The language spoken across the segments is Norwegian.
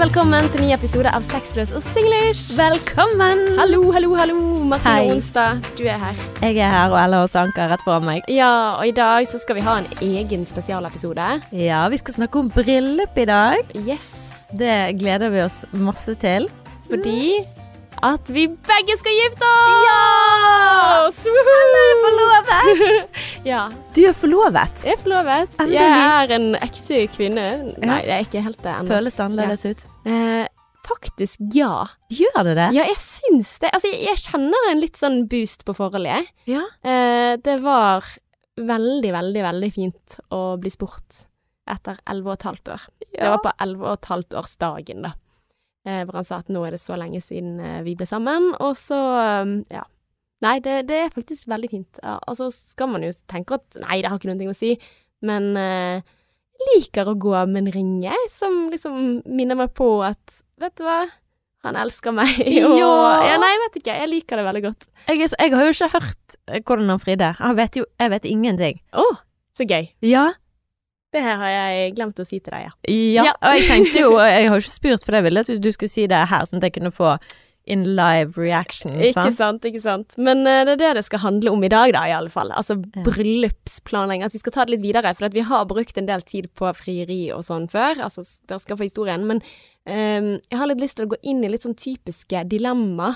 velkommen til ny episode av Sexløs og singlish. Velkommen! Hallo, hallo, hallo. Martine Hei. Onsdag, du er her. Jeg er her, og Ella og Sanka rett foran meg. Ja, og i dag så skal vi ha en egen spesialepisode. Ja, vi skal snakke om bryllup i dag. Yes. Det gleder vi oss masse til. Fordi at vi begge skal gifte oss! Ja! Alle er forlovet! ja. Du er forlovet. Jeg er forlovet. Endelig. Jeg er en ekte kvinne. Nei, det er ikke helt det ennå. Føles det annerledes ut? Eh, faktisk ja. Gjør det det? Ja, jeg syns det. Altså, jeg, jeg kjenner en litt sånn boost på forholdet, jeg. Ja. Eh, det var veldig, veldig, veldig fint å bli spurt etter elleve og et halvt år. Det var på elleve og et halvt årsdagen, da. Eh, hvor han sa at nå er det så lenge siden eh, vi ble sammen, og så um, ja. Nei, det, det er faktisk veldig fint. Ja, og så skal man jo tenke at nei, det har ikke noen ting å si, men eh, liker å gå med en ring, jeg, som liksom minner meg på at vet du hva, han elsker meg. Og, Ja. ja, nei, jeg vet ikke, jeg liker det veldig godt. Jeg, jeg har jo ikke hørt eh, hvordan han fridde. Jeg vet jo jeg vet ingenting. Å, så gøy. Ja. Det her har jeg glemt å si til deg, ja. Ja. Ja. Og jeg tenkte jo Jeg har jo ikke spurt, for jeg ville at du skulle si det her, sånn at jeg kunne få in live reaction. Ikke sant? sant, ikke sant. Men eh, det er det det skal handle om i dag, da, i alle fall. Altså Ja. bryllupsplanlegging. Altså, vi skal ta det litt videre, for vi har brukt en del tid på frieri og sånn før. Altså, dere skal få historien. Men um, jeg har litt lyst til å gå inn i litt sånn typiske dilemma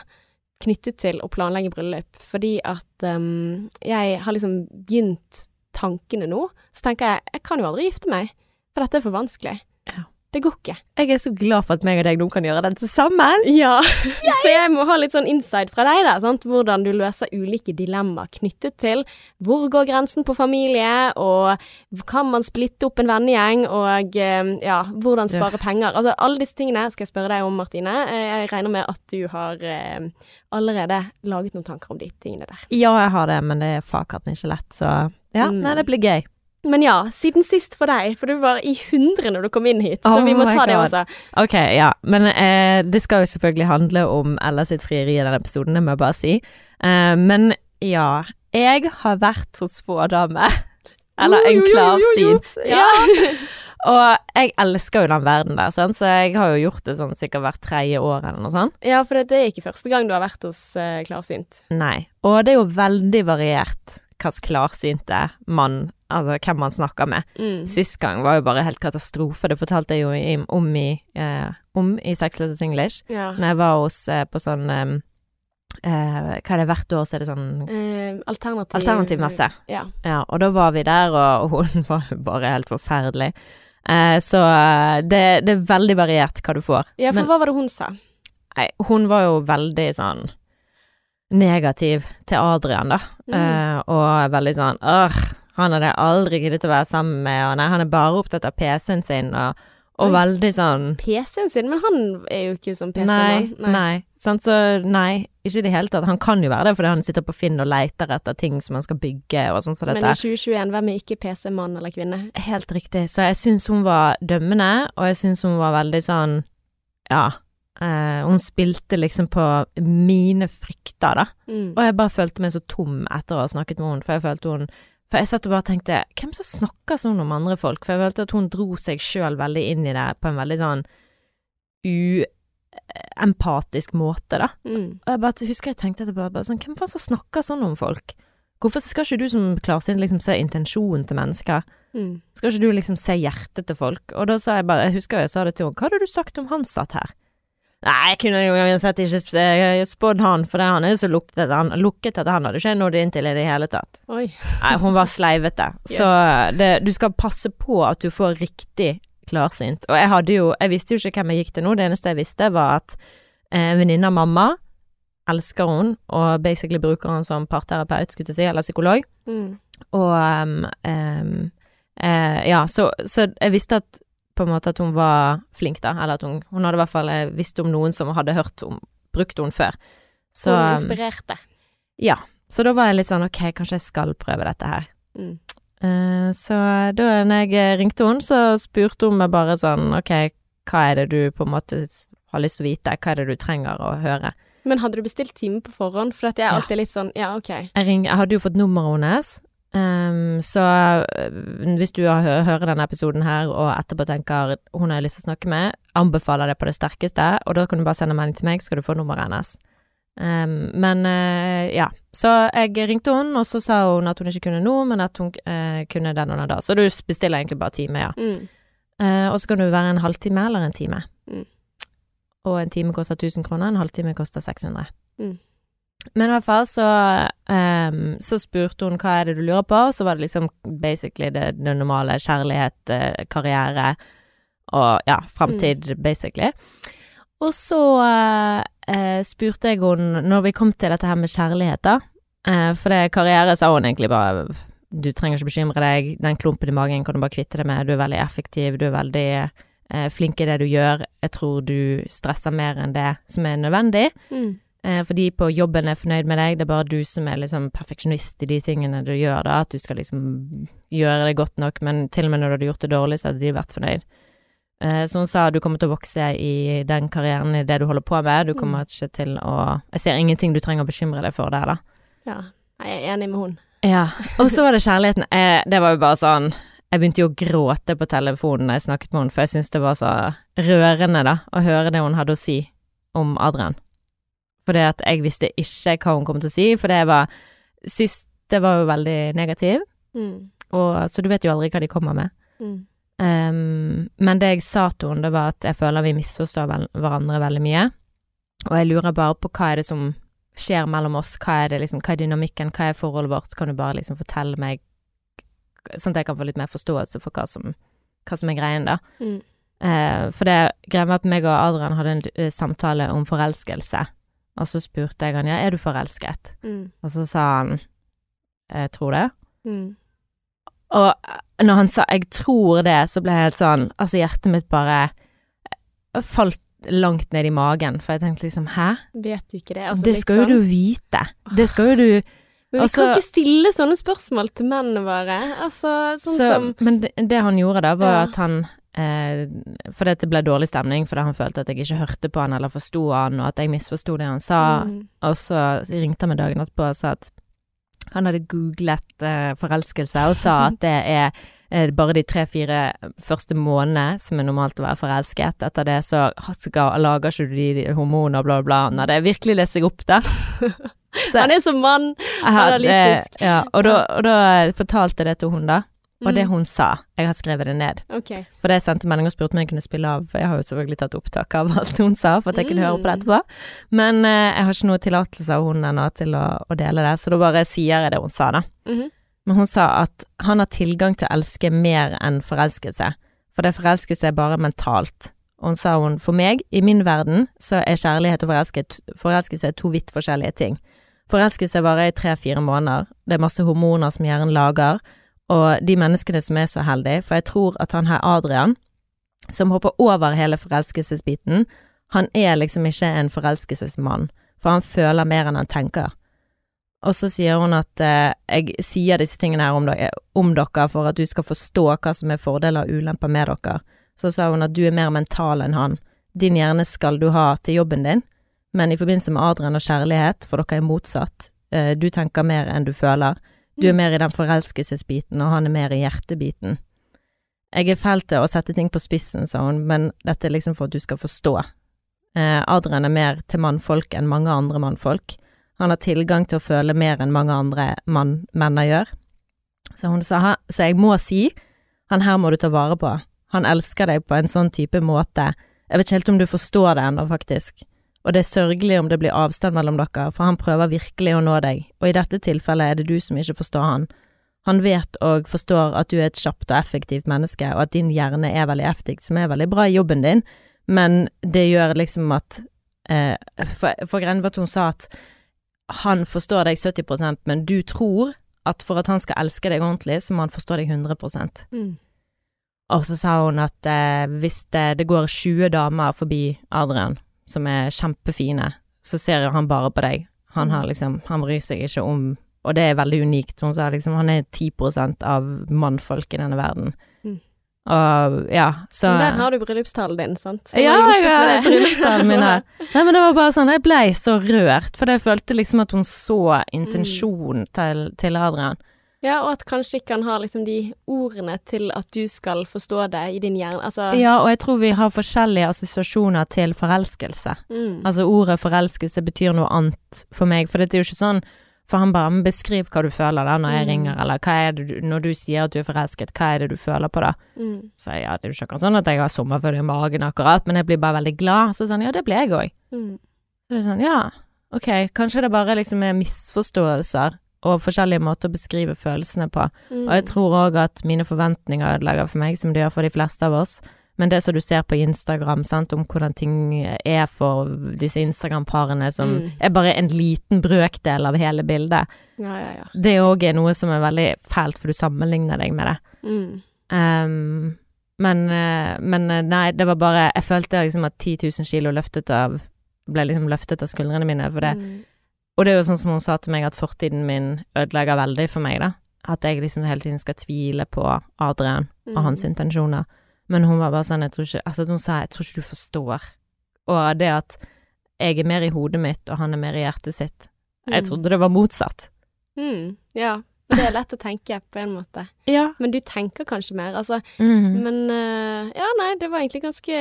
knyttet til å planlegge bryllup. Fordi at um, jeg har liksom begynt tankene nå. Så tenker jeg, jeg kan jo aldri gifte meg, for dette er for vanskelig. Ja. Det går ikke. Jeg er så glad for at meg og deg nå kan gjøre dette sammen. Ja, så jeg må ha litt sånn inside fra deg, da. Sant? Hvordan du løser ulike dilemmaer knyttet til hvor går grensen på familie, og kan man splitte opp en vennegjeng, og eh, ja, hvordan spare penger. Altså alle disse tingene skal jeg spørre deg om, Martine. Eh, Jeg regner med at du har eh, allerede laget noen tanker om de tingene der. Ja, jeg har det, men det er fakatten ikke lett, så ja. Mm. Nei, det blir gøy. Men ja, siden sist for deg, for du var i 100 når du kom inn hit, så Oh vi må ta ta det også. Ok, ja. Men eh, det skal jo selvfølgelig handle om Ella sitt frieri i denne episoden, det må jeg bare si. Eh, men ja, jeg har vært hos spådame. Eller en klarsynt. Ja. Og jeg elsker jo den verden der, sant? så jeg har jo gjort det sånn sikkert hvert tredje år eller noe sånt. ja, for det er ikke første gang du har vært hos eh, Klarsynt. Nei. Og det er jo veldig variert hvilken klarsynte mann, altså hvem man snakker med. Mm. Sist gang var jo bare helt katastrofe. Det fortalte jeg jo i, om i, eh, om i Sexless English. Ja. Når jeg var hos eh, på sånn eh, eh, Hva er det hvert år, så er det sånn Eh, alternativ alternativmesse. Ja. Ja, og da var vi der, og hun var bare helt forferdelig. Eh, så eh, det, det er veldig variert hva du får. ja, for Men hva var det hun sa? nei, hun var jo veldig sånn negativ til Adrian, da. Mm. Eh, og veldig sånn Åh, han hadde jeg aldri giddet å være sammen med, og nei, han er bare opptatt av PC-en sin, og, og Oi. veldig sånn PC-en sin? Men han er jo ikke som PC-mann. nei. Sant, så nei, ikke i det hele tatt. Han kan jo være det fordi han sitter på Finn og leter etter ting som han skal bygge og sånn som Men i 2021, hvem er ikke PC-mann eller -kvinne? Helt riktig. Så jeg syns hun var dømmende, og jeg syns hun var veldig sånn Ja. Eh, hun spilte liksom på mine frykter, da. Mm. Og jeg bare følte meg så tom etter å ha snakket med henne, for jeg følte hun For jeg satt og bare tenkte Hvem som snakker sånn om andre folk? For jeg følte at hun dro seg sjøl veldig inn i det på en veldig sånn uempatisk måte, da. Mm. Og jeg bare husker jeg tenkte etterpå bare sånn, Hvem faen som snakker sånn om folk? Hvorfor skal ikke du som klarsyn liksom se intensjonen til mennesker? Mm. Skal ikke du liksom se hjertet til folk? Og da sa jeg bare, jeg husker jeg sa det til henne, hva hadde du sagt om han satt her? Nei, jeg kunne jo uansett ikke eh, spådd han, for det han er jo så lukket, han, lukket at han hadde ikke nådd inn til i det hele tatt. Oi. Nei, hun var sleivete. Yes. Så det, du skal passe på at du får riktig klarsynt. Og jeg hadde jo, jeg visste jo ikke hvem jeg gikk til nå, det eneste jeg visste var at eh, en venninne av mamma elsker hun, og basically bruker hun som parterapeut, skulle jeg si, eller psykolog. Mm. Og um, um, eh, ja, så, så jeg visste at på en måte at hun var flink, da. Eller at hun, hun hadde i hvert fall eh, visst om noen som hadde hørt om brukt henne før. Så Hun um, inspirerte. ja. Så da var jeg litt sånn ok, kanskje jeg skal prøve dette her. Mm. Eh, så da jeg ringte henne, så spurte hun meg bare sånn ok, hva er det du på en måte har lyst til å vite, hva er det du trenger å høre? Men hadde du bestilt time på forhånd? For jeg er Ja. alltid litt sånn, ja, ok. Jeg, ring, jeg hadde jo fått nummeret hennes, Ehm, så øh, hvis du har hø hører denne episoden her og etterpå tenker hun har jeg lyst til å snakke med, anbefaler det på det sterkeste, og da kan du bare sende melding til meg, så skal du få nummeret hennes. Um, men uh, ja, så jeg ringte henne, og så sa hun at hun ikke kunne nå, men at hun uh, kunne den og den da. Så du bestiller egentlig bare time, ja. Mm. Uh, og så kan det være en halvtime eller en time. Mm. Og en time koster 1000 kroner, en halvtime koster 600. Mm. Men i hvert fall så, um, så spurte hun hva er det du lurer på, så var det liksom basically det, det normale kjærlighet, eh, karriere og ja, framtid, basically. Og så uh, spurte jeg hun, når vi kom til dette her med kjærlighet, da, uh, for det karriere sa hun egentlig bare du trenger ikke bekymre deg, den klumpen i magen kan du bare kvitte deg med, du er veldig effektiv, du er veldig uh, flink i det du gjør, jeg tror du stresser mer enn det som er nødvendig, Mm. Eh, fordi på jobben er fornøyd med deg, det er bare du som er liksom perfeksjonist i de tingene du gjør da, at du skal liksom gjøre det godt nok, men til og med når du hadde gjort det dårlig, så hadde de vært fornøyd. Eh, så hun sa du kommer til å vokse i den karrieren i det du holder på med, du kommer ikke til å Jeg ser ingenting du trenger å bekymre deg for der, da. Ja. Jeg er enig med hun. Ja, og så var det kjærligheten. Eh, det var jo bare sånn Jeg begynte jo å gråte på telefonen da jeg snakket med henne, for jeg syntes det var så rørende, da, å høre det hun hadde å si om Adrian. Fordi at jeg visste ikke hva hun kom til å si, for det var Sist det var jo veldig negativ, Mm. og, så du vet jo aldri hva de kommer med. Mm. Um, men det jeg sa til henne, det var at jeg føler vi misforstår vel, hverandre veldig mye. Og jeg lurer bare på hva er det som skjer mellom oss, hva er det liksom, hva er dynamikken, hva er forholdet vårt, kan du bare liksom fortelle meg, sånn at jeg kan få litt mer forståelse for hva som, hva som er greien, da. Mm. Uh, for det greia med at meg og Adrian hadde en eh, samtale om forelskelse, og så spurte jeg han ja, er du forelsket? Mm. Og så sa han jeg tror det. Mm. Og når han sa 'jeg tror det', så ble jeg helt sånn Altså, hjertet mitt bare eh, falt langt ned i magen, for jeg tenkte liksom 'hæ? Vet du ikke det? Altså, det skal jo liksom. du vite. Det skal jo du Men vi altså- kan ikke stille sånne spørsmål til mennene våre. Altså, sånn så, som Men det, det han gjorde da, var Ja. at han eh, Fordi det ble dårlig stemning fordi han følte at jeg ikke hørte på han eller forsto han, og at jeg misforsto det han sa. mm. Og så ringte han meg dagen etterpå og sa at han hadde googlet eh, forelskelse og sa at det er eh, bare de tre-fire første månedene som er normalt å være forelsket. Etter det så lager ikke du de, de hormoner og bla, bla, bla. Det er virkelig lest seg opp, da. Han er som mann. analytisk. Ja, og da, og da fortalte jeg det til hun da. Og det Mm. hun sa, jeg har skrevet det ned. Okay. For det jeg sendte melding og spurte om jeg kunne spille av, jeg har jo selvfølgelig tatt opptak av alt hun sa, for at jeg kunne høre på det etterpå. Men eh, jeg har ikke noe tillatelse av hun ennå til å, å dele det, så da bare sier jeg det hun sa, da. Mhm. Men hun sa at han har tilgang til å elske mer enn forelskelse, for det forelskelse er bare mentalt. Og hun sa hun, for meg, i min verden, så er kjærlighet og forelsket, forelskelse to vidt forskjellige ting. Forelskelse varer i tre-fire måneder, det er masse hormoner som hjernen lager, og de menneskene som er så heldige, for jeg tror at han her Adrian, som hopper over hele forelskelsesbiten, han er liksom ikke en forelskelsesmann, for han føler mer enn han tenker. Og så sier hun at eh, jeg sier disse tingene her om dere, om dere for at du skal forstå hva som er fordeler og ulemper med dere. Så sa hun at du er mer mental enn han. Din hjerne skal du ha til jobben din, men i forbindelse med Adrian og kjærlighet, for dere er motsatt, eh, du tenker mer enn du føler. Du er mer i den forelskelsesbiten, og han er mer i hjertebiten. Jeg er fæl til å sette ting på spissen, sa hun, men dette er liksom for at du skal forstå. Eh, Adrian er mer til mannfolk enn mange andre mannfolk. Han har tilgang til å føle mer enn mange andre mann, menner gjør. Så hun sa, "Ha- så jeg må si, han her må du ta vare på. Han elsker deg på en sånn type måte. Jeg vet ikke helt om du forstår det ennå, faktisk. Og det er sørgelig om det blir avstand mellom dere, for han prøver virkelig å nå deg, og i dette tilfellet er det du som ikke forstår han. Han vet og forstår at du er et kjapt og effektivt menneske, og at din hjerne er veldig effektiv, som er veldig bra i jobben din, men det gjør liksom at eh, For, for greien at hun sa at han forstår deg 70% men du tror at for at han skal elske deg ordentlig, så må han forstå deg 100 Mm. Og så sa hun at eh, hvis det, det går 20 damer forbi Adrian, som er kjempefine, så ser han bare på deg. Han har liksom Han bryr seg ikke om Og det er veldig unikt. Hun sa liksom han er 10% av mannfolk i denne verden. Mm. Og ja, så Men der har du bryllupstalen din, sant? Ja, har ja, det. bryllupstalen min her. Nei, men det var bare sånn, jeg blei så rørt, for jeg følte liksom at hun så intensjonen til, til Adrian. Ja, og at kanskje ikke han har liksom de ordene til at du skal forstå det i din hjerne. Altså Ja, og jeg tror vi har forskjellige assosiasjoner til forelskelse. mm. Altså ordet forelskelse betyr noe annet for meg, for det er jo ikke sånn For han bare beskriver beskriv hva du føler da når jeg Mm. ringer, eller hva er det du Når du sier at du er forelsket, hva er det du føler på da? Mm. Så ja, det er jo ikke akkurat sånn at jeg har sommerfølge i magen akkurat, men jeg blir bare veldig glad. Så sånn, ja, det blir jeg òg. Mm. Så det er sånn, ja, ok, kanskje det bare liksom er misforståelser og forskjellige måter å beskrive følelsene på. Mm. Og jeg tror òg at mine forventninger ødelegger for meg, som det gjør for de fleste av oss. Men det som du ser på Instagram, sant, om hvordan ting er for disse Instagram-parene, som Mm. er bare en liten brøkdel av hele bildet, Ja, ja, ja. det òg er noe som er veldig fælt, for du sammenligner deg med det. Mm. Um, men, eh, men eh, nei, det var bare Jeg følte liksom at 10 000 kilo løftet av ble liksom løftet av skuldrene mine for det. Mm. Og det er jo sånn som hun sa til meg, at fortiden min ødelegger veldig for meg, da. At jeg liksom hele tiden skal tvile på Adrian og hans Mm. intensjoner. Men hun var bare sånn, jeg tror ikke Altså, hun sa jeg tror ikke du forstår. Og det at jeg er mer i hodet mitt, og han er mer i hjertet sitt. Jeg Mm. trodde det var motsatt. Mm. Ja. Det er lett å tenke på en måte. Ja. Men du tenker kanskje mer, altså. Mm. Men uh, ja, nei, det var egentlig ganske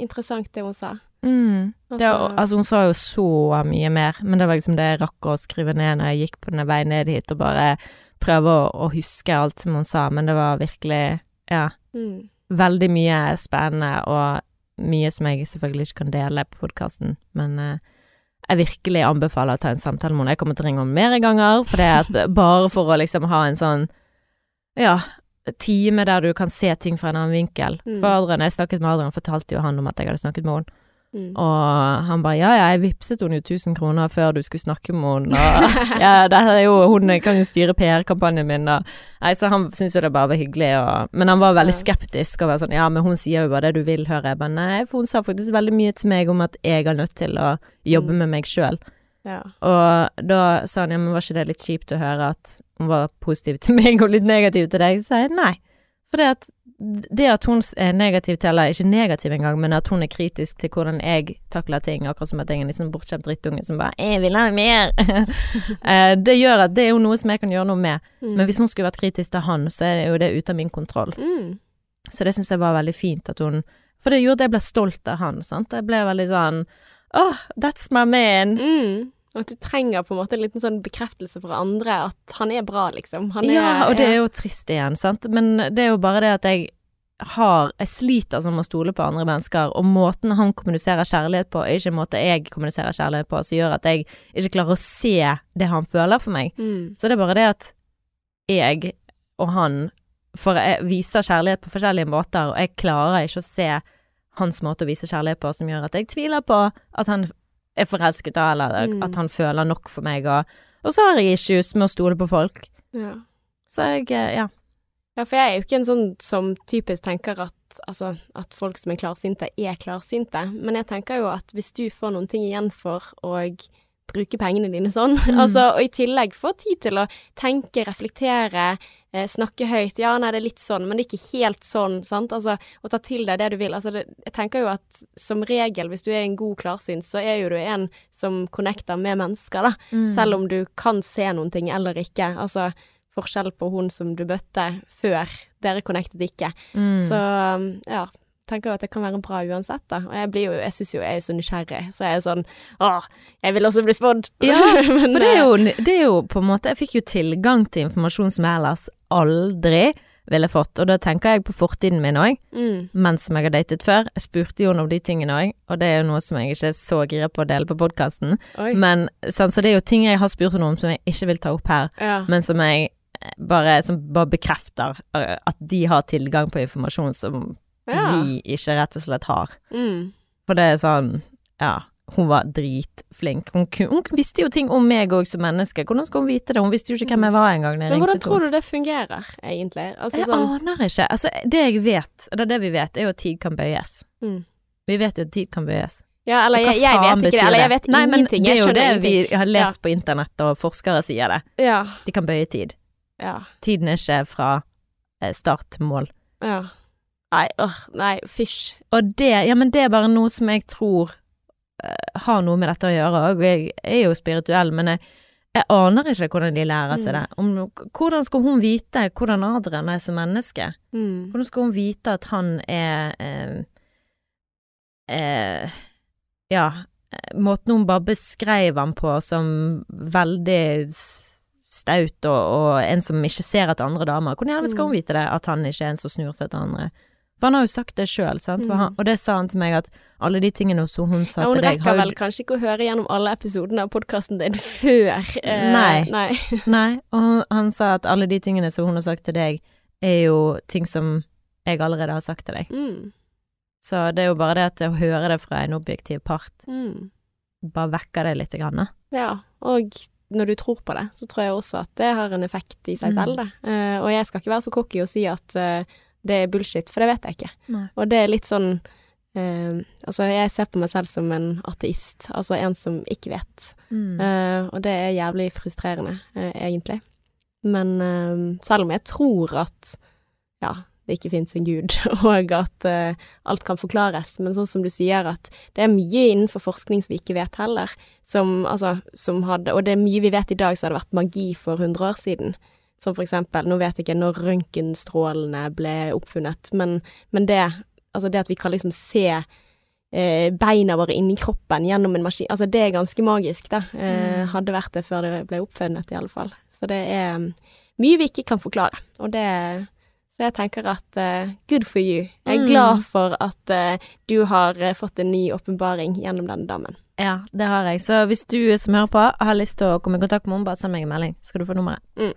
interessant det hun sa. Mm. Det, Altså- altså, hun sa jo så mye mer, men det var liksom det jeg rakk å skrive ned når jeg gikk på denne veien ned hit, og bare prøve å, å huske alt som hun sa, men det var virkelig, ja, Mm. veldig mye spennende, og mye som jeg selvfølgelig ikke kan dele på podkasten, men eh, jeg virkelig anbefaler å ta en samtale med henne. Jeg kommer til å ringe henne mer ganger, for det er at bare for å liksom ha en sånn, ja, time der du kan se ting fra en annen vinkel. Mm. For Adrian, jeg snakket med Adrian, fortalte jo han om at jeg hadde snakket med henne. Mm. Og han bare ja, ja, jeg vippset henne jo 1000 kroner før du skulle snakke med henne, og ja, det er jo, hun kan jo styre PR-kampanjen min, og Nei, så han syntes jo det bare var hyggelig, og Men han var veldig skeptisk og var sånn ja, men hun sier jo bare det du vil høre. Jeg bare nei, for hun sa faktisk veldig mye til meg om at jeg er nødt til å jobbe Mm. med meg sjøl. Ja. Og da sa han ja, men var ikke det litt kjipt å høre at hun var positiv til meg og litt negativ til deg? Så sa jeg nei. For det at det at hun er negativ til, eller ikke negativ engang, men at hun er kritisk til hvordan jeg takler ting, akkurat som at jeg er en litt sånn bortskjemt drittunge som bare 'Jeg vil ha mer!' Eh, det gjør at det er jo noe som jeg kan gjøre noe med. Mm. Men hvis hun skulle vært kritisk til han, så er det jo det ute av min kontroll. mm. Så det syns jeg var veldig fint at hun For det gjorde at jeg ble stolt av han, sant. Jeg ble veldig sånn Oh, that's my man. Mm. Og at du trenger på en måte en liten sånn bekreftelse fra andre at han er bra, liksom. Han er, Ja, og det er jo trist igjen, sant. Men det er jo bare det at jeg har Jeg sliter som å stole på andre mennesker, og måten han kommuniserer kjærlighet på, er ikke en måte jeg kommuniserer kjærlighet på, som gjør at jeg ikke klarer å se det han føler for meg. mm. Så det er bare det at jeg og han for jeg viser kjærlighet på forskjellige måter, og jeg klarer ikke å se hans måte å vise kjærlighet på som gjør at jeg tviler på at han er forelsket da, eller Mm. at han føler nok for meg, og, og så har jeg issues med å stole på folk. ja. Så jeg, eh, ja. Ja, for jeg er jo ikke en sånn som typisk tenker at, altså, at folk som er klarsynte, er klarsynte. Men jeg tenker jo at hvis du får noen ting igjen for å bruke pengene dine sånn, Mm. altså, og i tillegg få tid til å tenke, reflektere, eh, snakke høyt Ja, nei, det er litt sånn, men det er ikke helt sånn, sant? Altså, å ta til deg det du vil. Altså, det, jeg tenker jo at som regel, hvis du er en god klarsynt, så er jo du en som connecter med mennesker, da. Mm. Selv om du kan se noen ting eller ikke. Altså forskjell på hun som du bøtte før. Dere connectet ikke. Mm. Så ja, tenker jo at det kan være bra uansett, da. Og jeg blir jo, jeg syns jo jeg er så nysgjerrig, så jeg er sånn åh, jeg vil også bli spådd. Ja, Men, For det er, eh, jo, det er jo på en måte Jeg fikk jo tilgang til informasjon som jeg ellers aldri ville fått, og da tenker jeg på fortiden min òg, mm, mens jeg har datet før. Jeg spurte jo om de tingene òg, og det er jo noe som jeg ikke er så gira på å dele på podkasten. Men sånn, så det er jo ting jeg har spurt henne om som jeg ikke vil ta opp her, ja. men som jeg eh, bare, som bare bekrefter eh, at de har tilgang på informasjon som ja. vi ikke rett og slett har. Mm, For det er sånn, ja, hun var dritflink. Hun, hun visste jo ting om meg òg som menneske. Hvordan skulle hun vite det? Hun visste jo ikke hvem jeg var engang. Men hvordan tror du det fungerer, egentlig? Altså Jeg sånn aner ikke. Altså, det jeg vet, eller det vi vet, er jo at tid kan bøyes. mm. Vi vet jo at tid kan bøyes. Ja, eller jeg, jeg vet ikke det. Eller jeg vet Nei, men ingenting. Det er jo det vi har lest på internett, og forskere sier det. Ja. De kan bøye tid. Ja. Tiden er ikke fra eh, start til mål. ja. Nei, åh, nei, fysj. Og det, ja, men det er bare noe som jeg tror uh, har noe med dette å gjøre. òg. jeg er jo spirituell, men jeg, Jeg aner ikke hvordan de lærer seg Mm. det. Om, hvordan skal hun vite hvordan Adrian er som menneske? Mm. Hvordan skal hun vite at han er eh, eh, Ja, måten hun bare beskrev ham på som veldig staut og, og en som ikke ser etter andre damer. Hvordan skal hun Mm. vite det, at han ikke er en som snur seg til andre? For han har jo sagt det sjøl, sant. For Mm. han, og det sa han til meg, at alle de tingene som hun sa Ja, hun til deg rekker har jo vel kanskje ikke å høre gjennom alle episodene av podkasten din før eh, Nei. nei. Nei, og han, han sa at alle de tingene som hun har sagt til deg, er jo ting som jeg allerede har sagt til deg. Mm. Så det er jo bare det at å høre det fra en objektiv part, Mm. bare vekker det litt. Grann. Ja, og når du tror på det, så tror jeg også at det har en effekt i seg Mm. selv, det. Uh, og jeg skal ikke være så cocky og si at eh, det er bullshit, for det vet jeg ikke. Nei. Og det er litt sånn eh, Altså, jeg ser på meg selv som en ateist, altså en som ikke vet. Mm. Eh, og det er jævlig frustrerende, eh, egentlig. Men eh, selv om jeg tror at ja, det ikke finnes en gud, og at eh, alt kan forklares, men sånn som du sier at det er mye innenfor forskning som vi ikke vet heller, som altså som hadde Og det er mye vi vet i dag som hadde vært magi for 100 år siden. Som for eksempel, nå vet jeg ikke når røntgenstrålene ble oppfunnet, men, men det Altså det at vi kan liksom se eh, beina våre inni kroppen gjennom en maskin. Altså, det er ganske magisk, da. Eh, Mm. hadde vært det før det ble oppfunnet, i alle fall. Så det er mm, mye vi ikke kan forklare. Og det Så jeg tenker at uh, good for you. Jeg er Mm. glad for at uh, du har eh, fått en ny åpenbaring gjennom denne damen. Ja, det har jeg. Så hvis du som hører på, har lyst til å komme i kontakt med henne, bare send meg en melding, skal du få nummeret. Mm.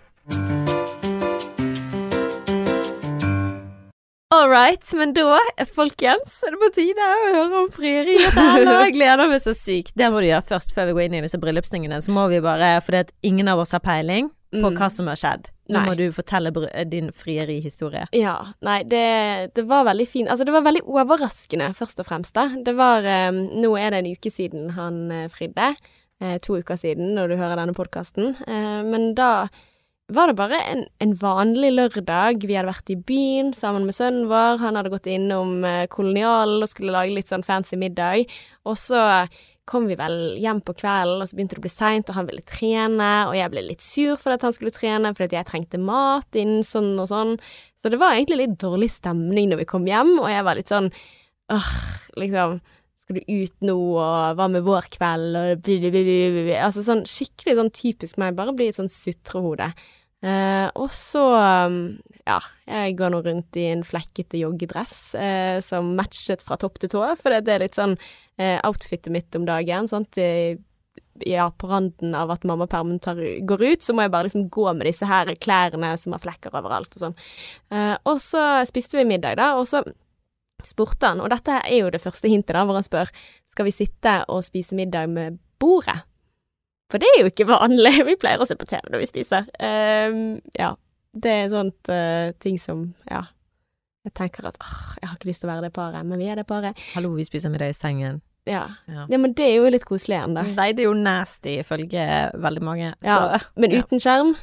All right, men da, folkens, er det på tide å høre om frieriet til nå. Jeg gleder meg så sykt. Det må du gjøre først, før vi går inn i disse bryllupstingene. Så må vi bare, fordi at ingen av oss har peiling på Mm. hva som har skjedd. Nå Nei. må du fortelle din frierihistorie. Ja, nei, det, det var veldig fint. Altså, det var veldig overraskende, først og fremst, da. Det var um, Nå er det en uke siden han uh, fridde. Uh, to uker siden, når du hører denne podkasten. Uh, men da var det bare en, en vanlig lørdag. Vi hadde vært i byen sammen med sønnen vår. Han hadde gått innom eh, Kolonialen og skulle lage litt sånn fancy middag. Og så kom vi vel hjem på kvelden, og så begynte det å bli seint, og han ville trene, og jeg ble litt sur for at han skulle trene, fordi jeg trengte mat innen sånn og sånn. Så det var egentlig litt dårlig stemning når vi kom hjem, og jeg var litt sånn åh, liksom skal du ut nå, og hva med vår kveld, og bli. Altså sånn skikkelig sånn typisk meg, bare bli et sånn sutrehode. Eh, og så, um, ja, jeg går nå rundt i en flekkete joggedress eh, som matchet fra topp til tå, for det er litt sånn eh, outfitet mitt om dagen, sant. Ja, på randen av at mammapermen går ut, så må jeg bare liksom gå med disse her klærne som har flekker overalt og sånn. Eh, og så spiste vi middag, da, og så spurte han, og dette er jo det første hintet, da, hvor han spør skal vi sitte og spise middag med bordet. For det er jo ikke vanlig, vi pleier å se på TV når vi spiser. Um, ja, det er sånt uh, ting som, ja, jeg tenker at åh, jeg har ikke lyst til å være det paret, men vi er det paret. Hallo, vi spiser middag i sengen. Ja. Ja. ja, men det er jo litt koselig igjen, da. Nei, det er jo nasty ifølge veldig mange. Ja, Så Men uten skjerm?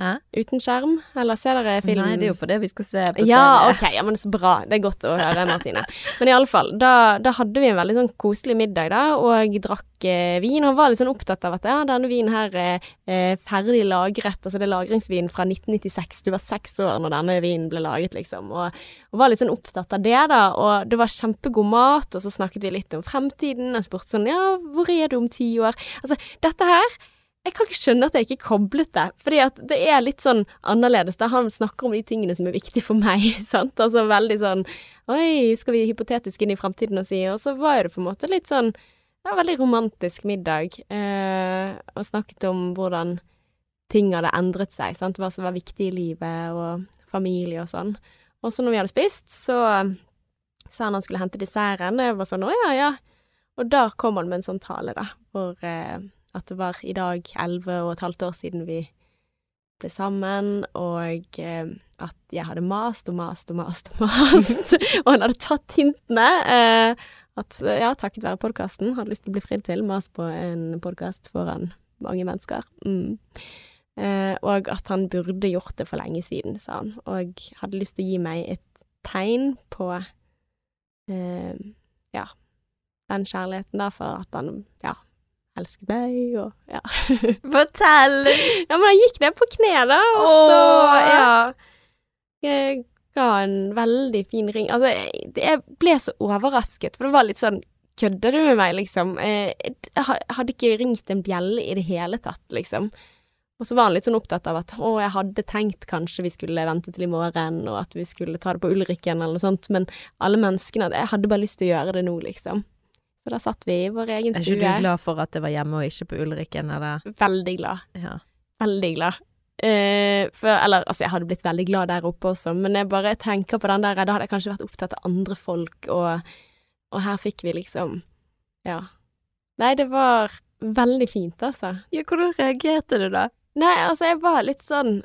Hæ? Uten skjerm? Eller ser dere filmen? Nei, det er jo for det vi skal se på Ja, ok, ja, men så bra. Det er godt å høre, Martine. Men i alle fall, da, da hadde vi en veldig sånn koselig middag, da, og drakk eh, vin. Han var litt sånn opptatt av at ja, denne vinen her er eh, ferdig lagret, altså det er lagringsvin fra 1996. Du var seks år når denne vinen ble laget, liksom, og, og var litt sånn opptatt av det, da. Og det var kjempegod mat, og så snakket vi litt om fremtiden, og spurte sånn ja, hvor er du om ti år? Altså, dette her jeg kan ikke skjønne at jeg ikke koblet det, fordi at det er litt sånn annerledes. Da han snakker om de tingene som er viktige for meg, sant. Altså veldig sånn Oi, skal vi hypotetisk inn i fremtiden og si Og så var det på en måte litt sånn Det var veldig romantisk middag, eh, og snakket om hvordan ting hadde endret seg, sant. Hva som var viktig i livet, og familie og sånn. Og så når vi hadde spist, så sa han han skulle hente desserten. Jeg var sånn Å ja, ja. Og da kom han med en sånn tale, da, hvor eh, at det var i dag elleve og et halvt år siden vi ble sammen, og eh, at jeg hadde mast og mast og mast og mast, og han hadde tatt hintene. Eh, at ja, takket være podkasten, hadde lyst til å bli fridd til, mas på en podkast foran mange mennesker. Mm. Eh, og at han burde gjort det for lenge siden, sa han, og hadde lyst til å gi meg et tegn på eh, ja, den kjærligheten, da, for at han ja, elsket meg, og ja. Fortell! Ja, men han gikk ned på kne, da, og så, Åh. ja Jeg ga en veldig fin ring. Altså, jeg, jeg ble så overrasket, for det var litt sånn Kødder du med meg, liksom? Eh, Jeg hadde ikke ringt en bjelle i det hele tatt, liksom. Og så var han litt sånn opptatt av at å, jeg hadde tenkt kanskje vi skulle vente til i morgen, og at vi skulle ta det på Ulrikken eller noe sånt, men alle menneskene Jeg hadde bare lyst til å gjøre det nå, liksom. Så da satt vi i vår egen stue. Er ikke du glad for at det var hjemme og ikke på Ulrikken, eller? Veldig glad. Ja. veldig glad. Eh, for, eller, altså, jeg hadde blitt veldig glad der oppe også, men jeg bare tenker på den der Da hadde jeg kanskje vært opptatt av andre folk, og, og her fikk vi liksom Ja. Nei, det var veldig fint, altså. ja, hvordan reagerte du da? Nei, altså, jeg var litt sånn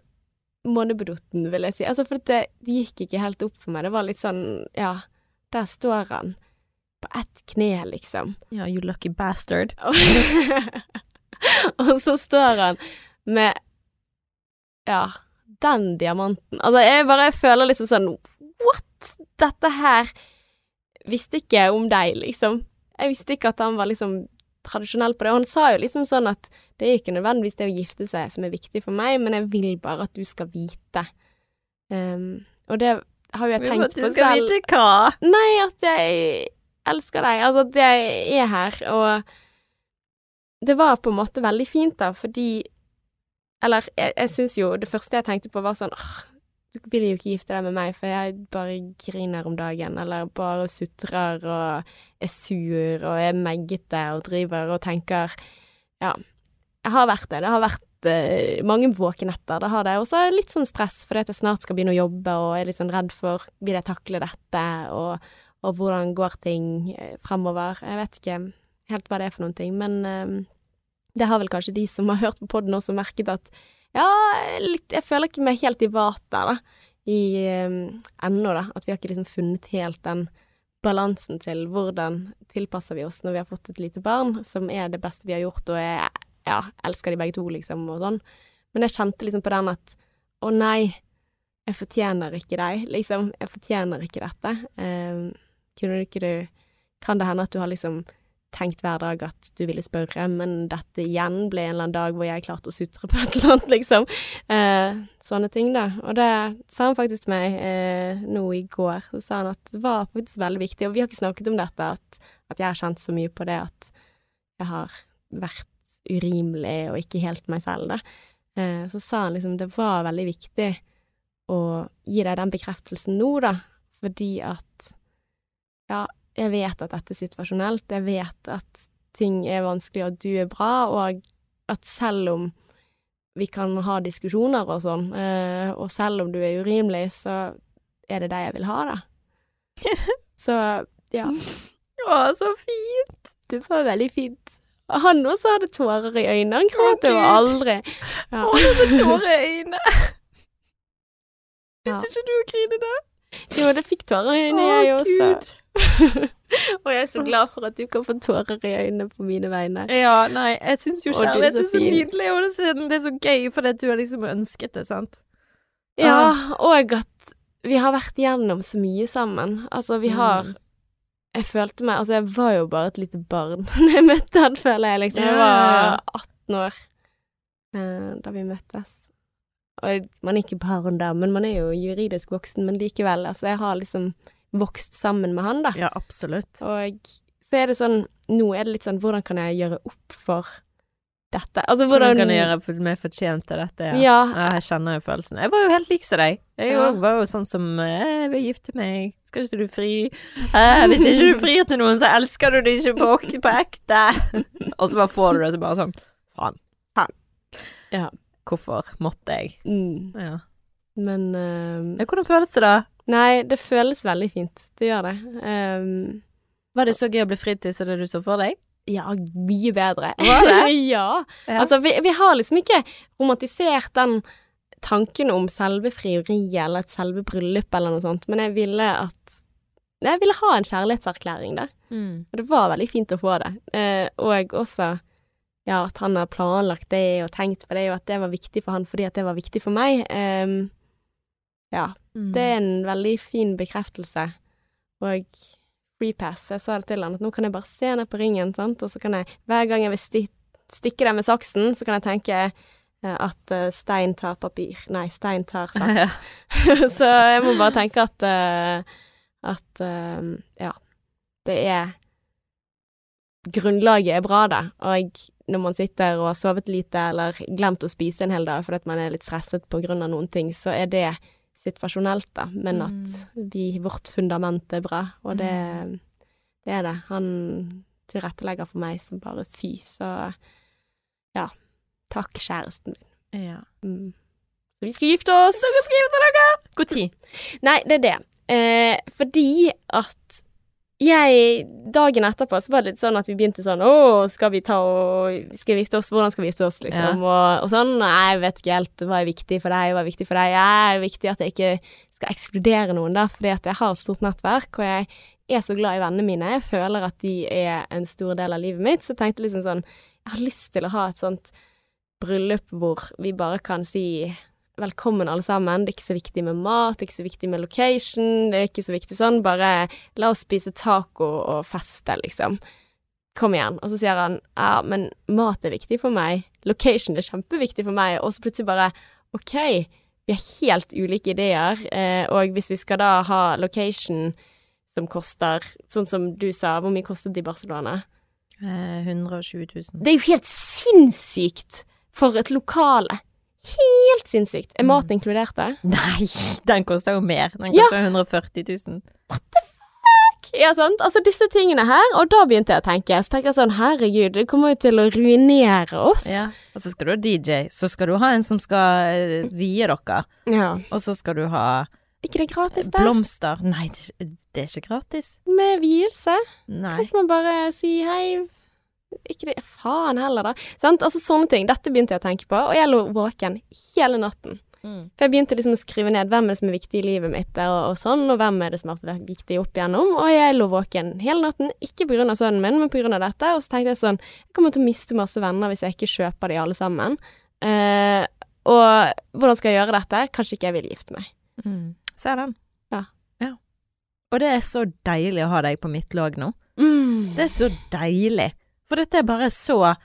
månebedotten, vil jeg si. Altså, for det, det gikk ikke helt opp for meg. Det var litt sånn Ja, der står han. På ett kne, liksom. Ja, you lucky bastard. Og, så står han med Ja, den diamanten. Altså, jeg bare føler liksom sånn What? Dette her visste ikke om deg, liksom. Jeg visste ikke at han var liksom tradisjonell på det. Og han sa jo liksom sånn at det er ikke nødvendigvis det å gifte seg som er viktig for meg, men jeg vil bare at du skal vite. Um, og det har jo jeg tenkt at du på skal selv. vite hva? Nei, at jeg elsker deg. Altså at jeg er her, og det var på en måte veldig fint, da, fordi Eller jeg, jeg syns jo Det første jeg tenkte på, var sånn åh, du vil jo ikke gifte deg med meg, for jeg bare griner om dagen, eller bare sutrer og er sur og er meggete og driver og tenker Ja, jeg har vært det. Det har vært eh, mange våkenetter, det har det. Og så litt sånn stress fordi at jeg snart skal begynne å jobbe, og er litt sånn redd for vil jeg takle dette, og, og hvordan går ting eh, fremover. Jeg vet ikke helt hva det er for noen ting, men eh, det har vel kanskje de som har hørt på podden også merket at ja, litt, jeg føler ikke meg helt i vater, da, i um, ennå, da. At vi har ikke liksom funnet helt den balansen til hvordan tilpasser vi oss når vi har fått et lite barn, som er det beste vi har gjort, og jeg ja, elsker de begge to, liksom, og sånn. Men jeg kjente liksom på den at å nei, jeg fortjener ikke deg, liksom. Jeg fortjener ikke dette. Eh, kunne ikke du Kan det hende at du har liksom tenkt hver dag at du ville spørre, men dette igjen ble en eller annen dag hvor jeg klarte å sutre på et eller annet, liksom. Eh, sånne ting, da. Og det sa han faktisk til meg eh, nå i går. Så sa han at det var faktisk veldig viktig, og vi har ikke snakket om dette, at, at jeg har kjent så mye på det at jeg har vært urimelig og ikke helt meg selv, da. Eh, så sa han liksom det var veldig viktig å gi deg den bekreftelsen nå, da, fordi at ja, jeg vet at dette er situasjonelt, jeg vet at ting er vanskelig, og at du er bra, og at selv om vi kan ha diskusjoner og sånn, eh, og selv om du er urimelig, så er det deg jeg vil ha, da. Så ja, Å, så fint! det var veldig fint. Han også hadde tårer i øynene, han gråt jo aldri. Ja. Å, det med tårer i øynene. Ja. Ikke du å grine da? Jo, det fikk tårer i øynene, jeg også. Og jeg er så glad for at du kan få tårer i øynene på mine vegne. Ja, nei, jeg syns jo kjærlighet så er så nydelig, og det er så- gøy fordi du har liksom ønsket det, sant? Ja, og at vi har vært gjennom så mye sammen. Altså, vi har Mm. Jeg følte meg Altså, jeg var jo bare et lite barn da jeg møtte han, føler jeg, liksom. Jeg var 18 år eh, da vi møttes. Og man er ikke barn da, men man er jo juridisk voksen, men likevel. Altså, jeg har liksom vokst sammen med han, da. Ja, absolutt. Og så er det sånn Nå er det litt sånn Hvordan kan jeg gjøre opp for dette? Altså, Hvordan hvordan kan jeg gjøre meg fortjent til dette? Ja. Ja. Ja, jeg kjenner jo følelsen. Jeg var jo helt lik som deg. Jeg Ja. var jo sånn som eh, Jeg vil gifte meg. Skal ikke du fri? Eh, hvis ikke du frir til noen, så elsker du det ikke på, på ekte. Og så bare får du det, så bare sånn. Faen. Ja. Hvorfor måtte jeg? mm, Ja. Men Ja, Hvordan føles det, da? Nei, det føles veldig fint. Det gjør det. Um, Var det så gøy å bli fritid som det du så for deg? ja, mye bedre. Var det? ja. Ja. Altså, vi, vi har liksom ikke romantisert den tanken om selve frieriet eller et selve bryllup eller noe sånt, men jeg ville at Jeg ville ha en kjærlighetserklæring der. Mm. Og det var veldig fint å få det. Uh, og også ja, at han har planlagt det og tenkt på det, og at det var viktig for han fordi at det var viktig for meg. Um, ja, Mm. det er en veldig fin bekreftelse. Og free pass, jeg sa det til han, at nå kan jeg bare se ned på ringen, sant, og så kan jeg, hver gang jeg vil sti stikke den med saksen, så kan jeg tenke eh, at eh, stein tar papir. Nei, stein tar saks. så jeg må bare tenke at uh, at uh, ja, det er Grunnlaget er bra, da, og når man sitter og har sovet lite eller glemt å spise en hel dag fordi man er litt stresset på grunn av noen ting, så er det situasjonelt, da, men at vi, vårt fundament er bra, og det, det er det. Han tilrettelegger for meg som bare fy, så ja. Takk, kjæresten min. Ja. Mm. Så vi skal gifte oss! Dere skal gifte dere! Når? Nei, det er det. Eh, fordi at jeg Dagen etterpå så var det litt sånn at vi begynte sånn Å, skal vi ta og Skal vi gifte oss? Hvordan skal vi gifte oss, liksom? Ja. Og, og sånn. Nei, jeg vet ikke helt hva er viktig for deg, hva er viktig for deg. Jeg er viktig at jeg ikke skal ekskludere noen, da, fordi at jeg har et stort nettverk, og jeg er så glad i vennene mine. Jeg føler at de er en stor del av livet mitt. Så jeg tenkte liksom sånn Jeg har lyst til å ha et sånt bryllup hvor vi bare kan si velkommen alle sammen. Det er ikke så viktig med mat, det er ikke så viktig med location, det er ikke så viktig sånn. Bare la oss spise taco og feste, liksom. Kom igjen. Og så sier han ja, men mat er viktig for meg, location er kjempeviktig for meg, og så plutselig bare OK, vi har helt ulike ideer, eh, og hvis vi skal da ha location som koster, sånn som du sa, hvor mye kostet det i Barcelona? Eh, 120 000. Det er jo helt sinnssykt for et lokale. Helt sinnssykt. Er mat inkludert der? Nei, den koster jo mer. Den koster Ja. koster 140 000. Ja, sant? Altså disse tingene her, og da begynte jeg å tenke. Så tenker jeg sånn, herregud, det kommer jo til å ruinere oss. Ja. Og så skal du ha DJ, så skal du ha en som skal eh, vie dere, Ja. og så skal du ha ikke det gratis, da? blomster. Nei, det, det er ikke gratis. Med vielse? Nei. Kan ikke man bare si hei? Ikke det Faen heller, da. Sant? Altså sånne ting. Dette begynte jeg å tenke på, og jeg lå våken hele natten. Mm. For jeg begynte liksom å skrive ned hvem er det som er viktig i livet mitt, og, og sånn, og hvem er det som har vært viktig opp igjennom. Og jeg lå våken hele natten, ikke av sønnen min, men av dette. Og så tenkte jeg sånn, jeg kommer til å miste masse venner hvis jeg ikke kjøper de alle sammen. Eh, og hvordan skal jeg gjøre dette? Kanskje ikke jeg vil gifte meg. Mm. Ser den. Ja. ja. Og det er så deilig å ha deg på mitt lag nå. Mm. Det er så deilig. For dette er bare så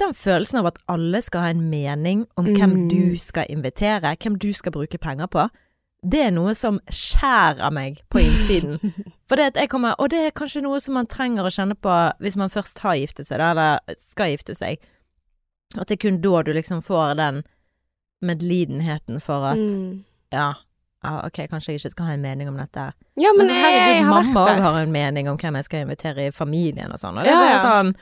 Den følelsen av at alle skal ha en mening om hvem Mm. du skal invitere, hvem du skal bruke penger på, det er noe som skjærer meg på innsiden. For det at jeg kommer Og det er kanskje noe som man trenger å kjenne på hvis man først har giftet seg, da, eller skal gifte seg. At det er kun da du liksom får den medlidenheten for at Mm. ja, Ah, ok, kanskje jeg ikke skal ha en mening om dette. Ja, men, Men så, jeg, jeg herregud, har mamma òg har en mening om hvem jeg skal invitere i familien og sånn, og det Ja, er bare sånn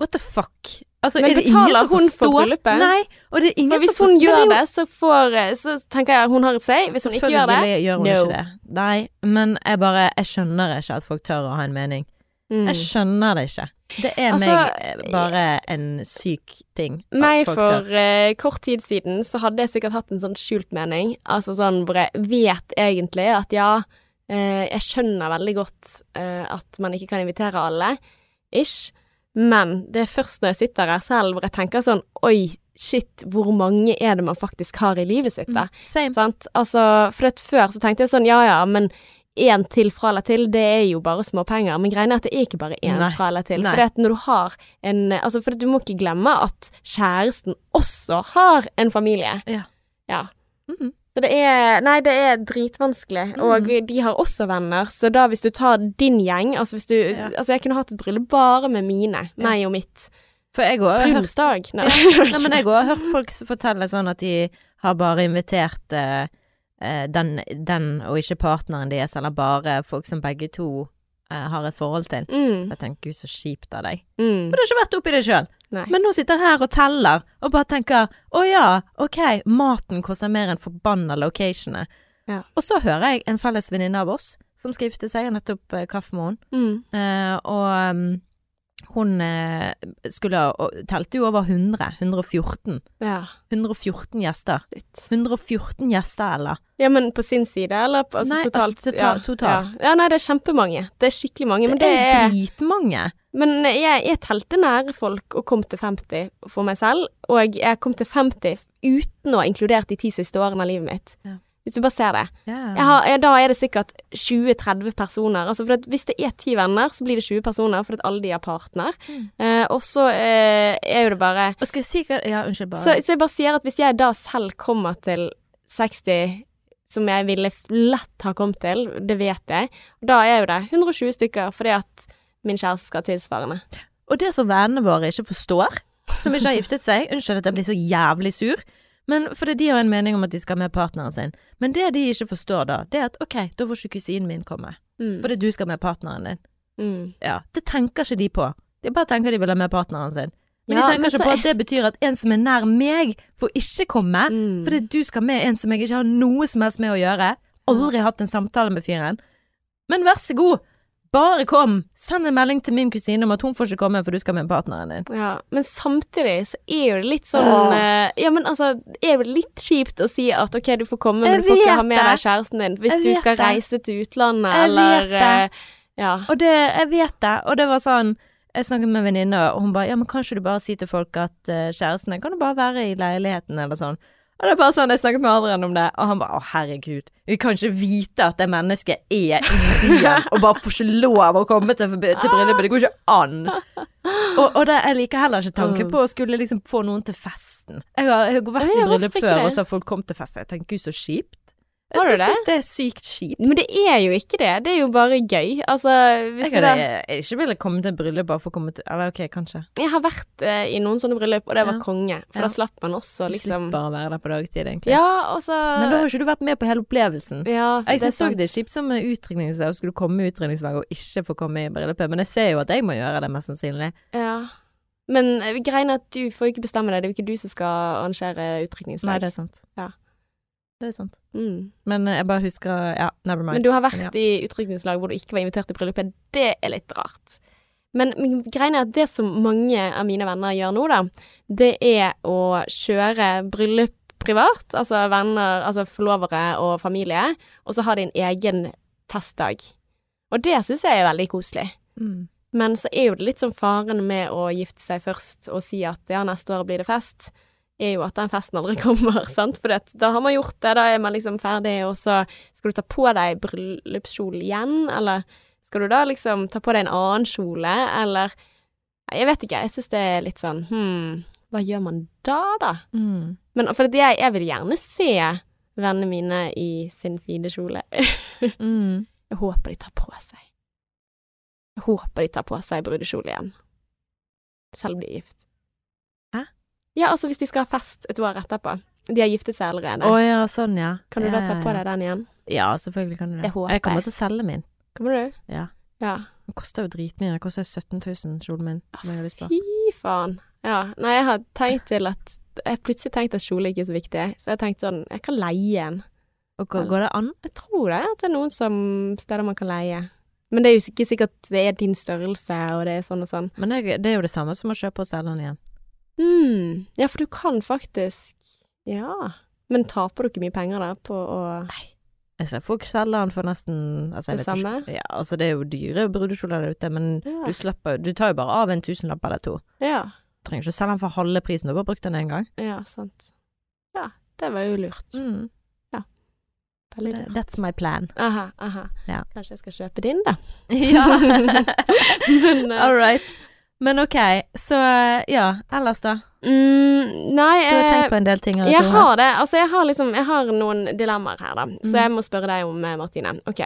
What the fuck? Altså, Men er betaler hun for bryllupet? Nei, og det er ingen For hvis som hun gjør det, så får eh, Så tenker jeg hun har et say. Hvis hun ikke gjør det gjør hun no. ikke det. Nei, men jeg bare Jeg skjønner ikke at folk tør å ha en mening. mm. Jeg skjønner det ikke. Det er Altså, meg eh, bare en syk ting. Nei, Meg for eh, kort tid siden så hadde jeg sikkert hatt en sånn skjult mening. Altså sånn hvor jeg vet egentlig at ja, uh, jeg skjønner veldig godt uh, at man ikke kan invitere alle, ish. Men det er først når jeg sitter her selv hvor jeg tenker sånn oi, shit, hvor mange er det man faktisk har i livet sitt da? Same. Sant? Altså, for før så tenkte jeg sånn, ja ja, men én til fra eller til, det er jo bare småpenger. Men greia er at det er ikke bare én Nei. fra eller til. For at når du har en Altså, for at du må ikke glemme at kjæresten også har en familie. Ja. Ja. Mhm. Så det er Nei, det er dritvanskelig. Mm. Og de har også venner, så da hvis du tar din gjeng Altså hvis du Ja. Altså, jeg kunne hatt et bryllup bare med mine, meg og mitt. For jeg òg har hørt Prinsdag. Nei. Nei, men jeg òg har hørt folk fortelle sånn at de har bare invitert eh, den, den og ikke partneren deres, eller bare folk som begge to uh, har et forhold til. Mm, Så jeg tenker gud, så kjipt av deg. mm, For du har ikke vært oppi det sjøl. Nei. Men nå sitter jeg her og teller, og bare tenker å ja, ok, maten koster mer enn forbanna locationet. Ja. Og så hører jeg en felles venninne av oss som skal gifte seg, nettopp eh, kaffe med henne, Mm. eh, og um, hun eh, skulle og telte jo over 100, 114. Ja. 114 gjester. Litt. 114 gjester, eller? Ja, men på sin side, eller altså, Nei, totalt? altså, tota- totalt. Ja. ja, nei, det er kjempemange. Det er skikkelig mange. Men det det er er dritmange. Men jeg, jeg telte nære folk og kom til 50 for meg selv, og jeg kom til 50 uten å ha inkludert de ti siste årene av livet mitt. Ja. Hvis du bare ser det. Ja. Jeg har, jeg, da er det sikkert 20-30 personer. Altså for at hvis det er ti venner, så blir det 20 personer, for at alle de har partner. Mm. Eh, og så eh, er jo det bare Og skal jeg si hva Ja, unnskyld, bare. så, så jeg bare sier at hvis jeg da selv kommer til 60, som jeg ville lett ha kommet til, det vet jeg, da er jo det 120 stykker fordi at min kjæreste skal ha tilsvarende. Og det som vennene våre ikke forstår, som ikke har giftet seg Unnskyld at jeg blir så jævlig sur, men fordi de har en mening om at de skal med partneren sin. Men det de ikke forstår da, det er at ok, da får ikke kusinen min komme, Mm. fordi du skal med partneren din. Mm. Ja, det tenker ikke de på. De bare tenker de vil ha med partneren sin. Men Ja, de tenker men ikke på at det betyr at en som er nær meg, får ikke komme. Mm. Fordi du skal med en som jeg ikke har noe som helst med å gjøre. Aldri hatt en samtale med fyren. Men vær så god, bare kom! Send en melding til min kusine om at hun får ikke komme for du skal med partneren din. Ja, men samtidig så er jo det litt sånn eh, Ja, men altså, er jo det litt kjipt å si at ok, du får komme, men du får ikke ha med deg kjæresten din hvis du skal det. reise til utlandet, Jeg eller vet det. eh, Ja. Og det, jeg vet det, og det var sånn Jeg snakket med en venninne, og hun bare ja, men kan ikke du bare si til folk at uh, din kan jo bare være i leiligheten, eller sånn. Og det er bare sånn, jeg snakket med Adrian om det, og han bare å herregud, vi kan ikke vite at det mennesket er i byen, og bare får ikke lov å komme til, til bryllupet, det går ikke an. Og, og det, jeg liker heller ikke tanken på å skulle liksom få noen til festen. Jeg har, jeg har vært i bryllup før, og så har folk kommet til fest, jeg tenker gud så kjipt. Har du Jeg det? synes det er sykt kjipt. Men det er jo ikke det. Det er jo bare gøy. Altså, hvis Jeg du hadde da jeg ikke ville komme til bryllup bare for å komme til Eller ok, kanskje. Jeg har vært eh, i noen sånne bryllup, og det var Ja. konge. For Ja. da slapp man også Du liksom slipper å være der på dagtid, egentlig. Ja, også... Men da har ikke du vært med på hele opplevelsen. ja, Jeg syns òg det er kjipt som med utdrikningslag. Skulle du komme i utdrikningslag og ikke få komme i bryllupet. Men jeg ser jo at jeg må gjøre det, mest sannsynlig. Ja. Men greia greien er at du får ikke bestemme det. Det er jo ikke du som skal arrangere Nei, det er sant. Ja. Det er sant. Mm. Men eh, jeg bare husker Ja, never mind. Men du har vært Ja. i utdrikningslag hvor du ikke var invitert til bryllupet. Det er litt rart. Men greia er at det som mange av mine venner gjør nå, da, det er å kjøre bryllup privat. Altså venner, altså forlovere og familie. Og så har de en egen festdag. Og det syns jeg er veldig koselig. Mm. Men så er jo det litt sånn faren med å gifte seg først og si at ja, neste år blir det fest, er jo at den festen aldri kommer, sant. For det, da har man gjort det, da er man liksom ferdig, og så skal du ta på deg bryllupskjolen igjen, eller skal du da liksom ta på deg en annen kjole, eller Jeg vet ikke, jeg syns det er litt sånn hm, hva gjør man da, da? Mm. Men for det jeg, jeg vil gjerne se vennene mine i sin fine kjole. Mm. Jeg håper de tar på seg. Jeg håper de tar på seg brudekjole igjen. Selv om de er gift. Ja, altså hvis de skal ha fest et år etterpå. De har giftet seg allerede. Å ja, sånn ja. kan du da ta på deg den igjen? Ja, selvfølgelig kan du det. Det håper jeg kommer til å selge min. Kommer du? Ja. Ja. Den koster jo dritmye. Den koster 17 000, kjolen min, som jeg har lyst på. Fy faen. Ja. Nei, jeg har tenkt til at Jeg har plutselig tenkt at kjole ikke er så viktig, så jeg har tenkt sånn Jeg kan leie en. Og går, går det an? Jeg tror det, at det er noen som, steder man kan leie. Men det er jo ikke sikkert det er din størrelse, og det er sånn og sånn. Men det, det er jo det samme som å kjøpe og selge den igjen. Hmm. Ja, for du kan faktisk Ja. Men taper du ikke mye penger da på å Jeg ser folk selger den for nesten altså, Det vet ikke- Ja, altså det er jo dyre brudekjoler der ute, men Ja. du slipper Du tar jo bare av en tusenlapp eller to. Ja. Du trenger ikke selge den for halve prisen, du har bare brukt den én gang. Ja, sant. Ja, det var jo lurt. Mm. Veldig lurt. That's my plan. Aha, aha. Ja. Kanskje jeg skal kjøpe din, da. ja. Men, uh, All right. Men ok, så ja, ellers da? Mm, nei Du har eh, tenkt på en del ting? Jeg to, har det. Altså, jeg har liksom Jeg har noen dilemmaer her, da. Så Mm. jeg må spørre deg om, eh, Martine. Ok.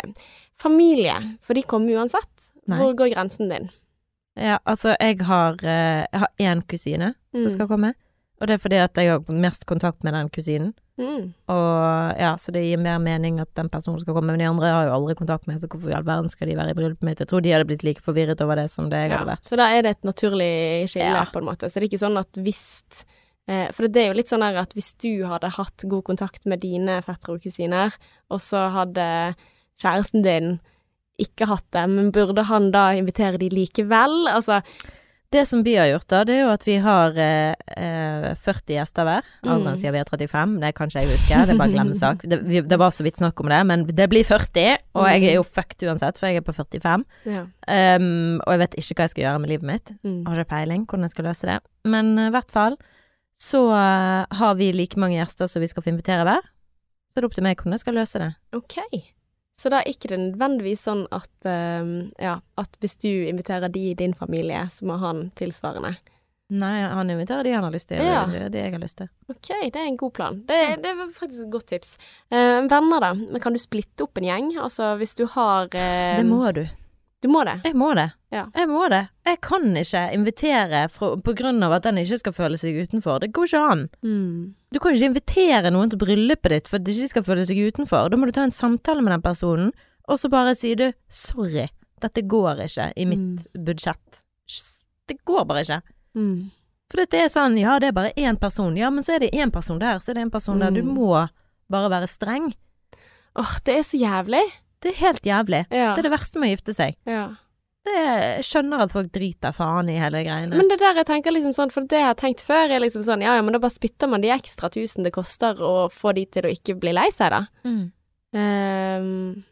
Familie. For de kommer uansett. Nei. Hvor går grensen din? Ja, altså, jeg har eh, Jeg har én kusine Mm. som skal komme. Og det er fordi at jeg har mest kontakt med den kusinen. Mm. Og ja, så det gir mer mening at den personen skal komme. Men de andre har jo aldri kontakt med, så hvorfor i all verden skal de være i bryllupet mitt? Jeg tror de hadde blitt like forvirret over det som det jeg hadde vært. så da er det et naturlig skille, Ja. på en måte. Så det er ikke sånn at hvis eh, For det er jo litt sånn at hvis du hadde hatt god kontakt med dine fettere og kusiner, og så hadde kjæresten din ikke hatt det, men burde han da invitere de likevel? Altså Det som vi har gjort, da, det er jo at vi har eh, eh, 40 gjester hver. Alderen Mm. sier vi er 35, det kan ikke jeg huske, det er bare glemmesak. Det, vi, det var så vidt snakk om det, men det blir 40, og jeg er jo fucked uansett, for jeg er på 45. Ja. Um, og jeg vet ikke hva jeg skal gjøre med livet mitt. Mm. Har ikke peiling hvordan jeg skal løse det. Men i i hvert fall så uh, har vi like mange gjester som vi skal få invitere hver. Så det er opp til meg hvordan jeg skal løse det. Ok. Så da er ikke det nødvendigvis sånn at, ehm, ja, at hvis du inviterer de i din familie, så må han tilsvarende. Nei, han inviterer de han har lyst til, Ja. og det er jeg har lyst til. Ok, det er en god plan. Det, det var faktisk et godt tips. Uh, venner, da. Kan du splitte opp en gjeng? Altså hvis du har uh, Det må du. Du må det? Jeg må det. Ja. Jeg må det. Jeg kan ikke invitere fra, på grunn av at den ikke skal føle seg utenfor. Det går ikke an. Mm. Du kan ikke invitere noen til bryllupet ditt for at de ikke skal føle seg utenfor. Da må du ta en samtale med den personen, og så bare si du, sorry, dette går ikke i mitt budsjett. Det går bare ikke. Mm. For dette er sånn, ja det er bare én person, ja men så er det én person der, så er det en person der. Du Mm. må bare være streng. Åh, det er så jævlig. Det er helt jævlig. Ja. Det er det verste med å gifte seg. ja. Det er, jeg skjønner at folk driter faen i hele greiene. Men det der jeg tenker liksom sånn, for det jeg har tenkt før, er liksom sånn, ja ja, men da bare spytter man de ekstra tusen det koster å få de til å ikke bli lei seg, da. Mm. Um,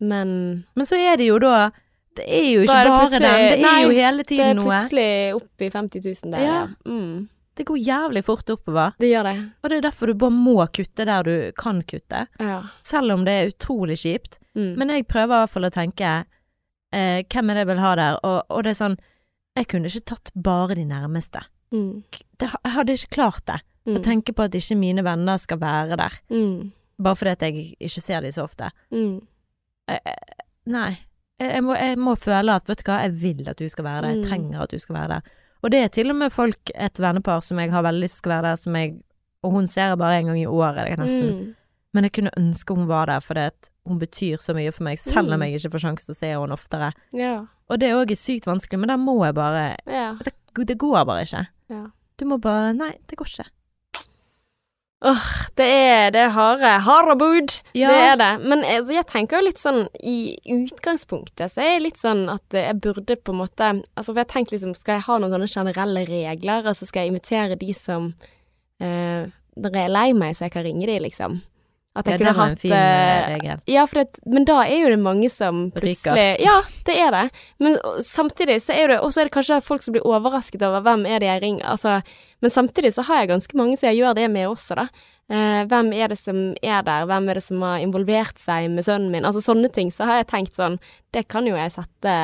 men Men så er det jo da Det er jo ikke er det bare den, det er Nei, jo hele tiden noe. det er plutselig opp i 50 000 der, ja. Ja. Mm, Det går jævlig fort oppover. det gjør det. Og det er derfor du bare må kutte der du kan kutte. Ja. Selv om det er utrolig kjipt. Mm. Men jeg prøver i hvert fall å tenke eh, hvem er det jeg vil ha der, og, og det er sånn Jeg kunne ikke tatt bare de nærmeste. mm. Det, jeg hadde ikke klart det. Mm. Å tenke på at ikke mine venner skal være der. Mm. Bare fordi at jeg ikke ser dem så ofte. Mm. Eh, eh, nei. Jeg, må, jeg må føle at vet du hva, jeg vil at du skal være der. Jeg Mm. trenger at du skal være der. Og det er til og med folk, et vennepar som jeg har veldig lyst til å være der, som jeg Og hun ser jeg bare en gang i året, nesten. Mm. Men jeg kunne ønske hun var der, fordi at hun betyr så mye for meg, selv om Mm. jeg ikke får sjanse til å se henne oftere. Ja. Og det òg er sykt vanskelig, men da må jeg bare Ja. Det, det går bare ikke. Ja. Du må bare Nei, det går ikke. Åh, Det er det harde. Harde bud. Ja. Det er det. Men altså, jeg tenker jo litt sånn i utgangspunktet så er jeg litt sånn at jeg burde på en måte Altså for jeg tenker liksom Skal jeg ha noen sånne generelle regler? Altså skal jeg invitere de som eh, Når jeg er lei meg, så jeg kan ringe de, liksom? At Ja, jeg det kunne var en fin eh, eh, regel. Ja, det, men da er jo det mange som plutselig Ja, det er det. Men samtidig så er det Og så er det kanskje folk som blir overrasket over hvem er det jeg ringer Altså, men samtidig så har jeg ganske mange som jeg gjør det med også, da. Eh, hvem er det som er der? Hvem er det som har involvert seg med sønnen min? Altså sånne ting. Så har jeg tenkt sånn Det kan jo jeg sette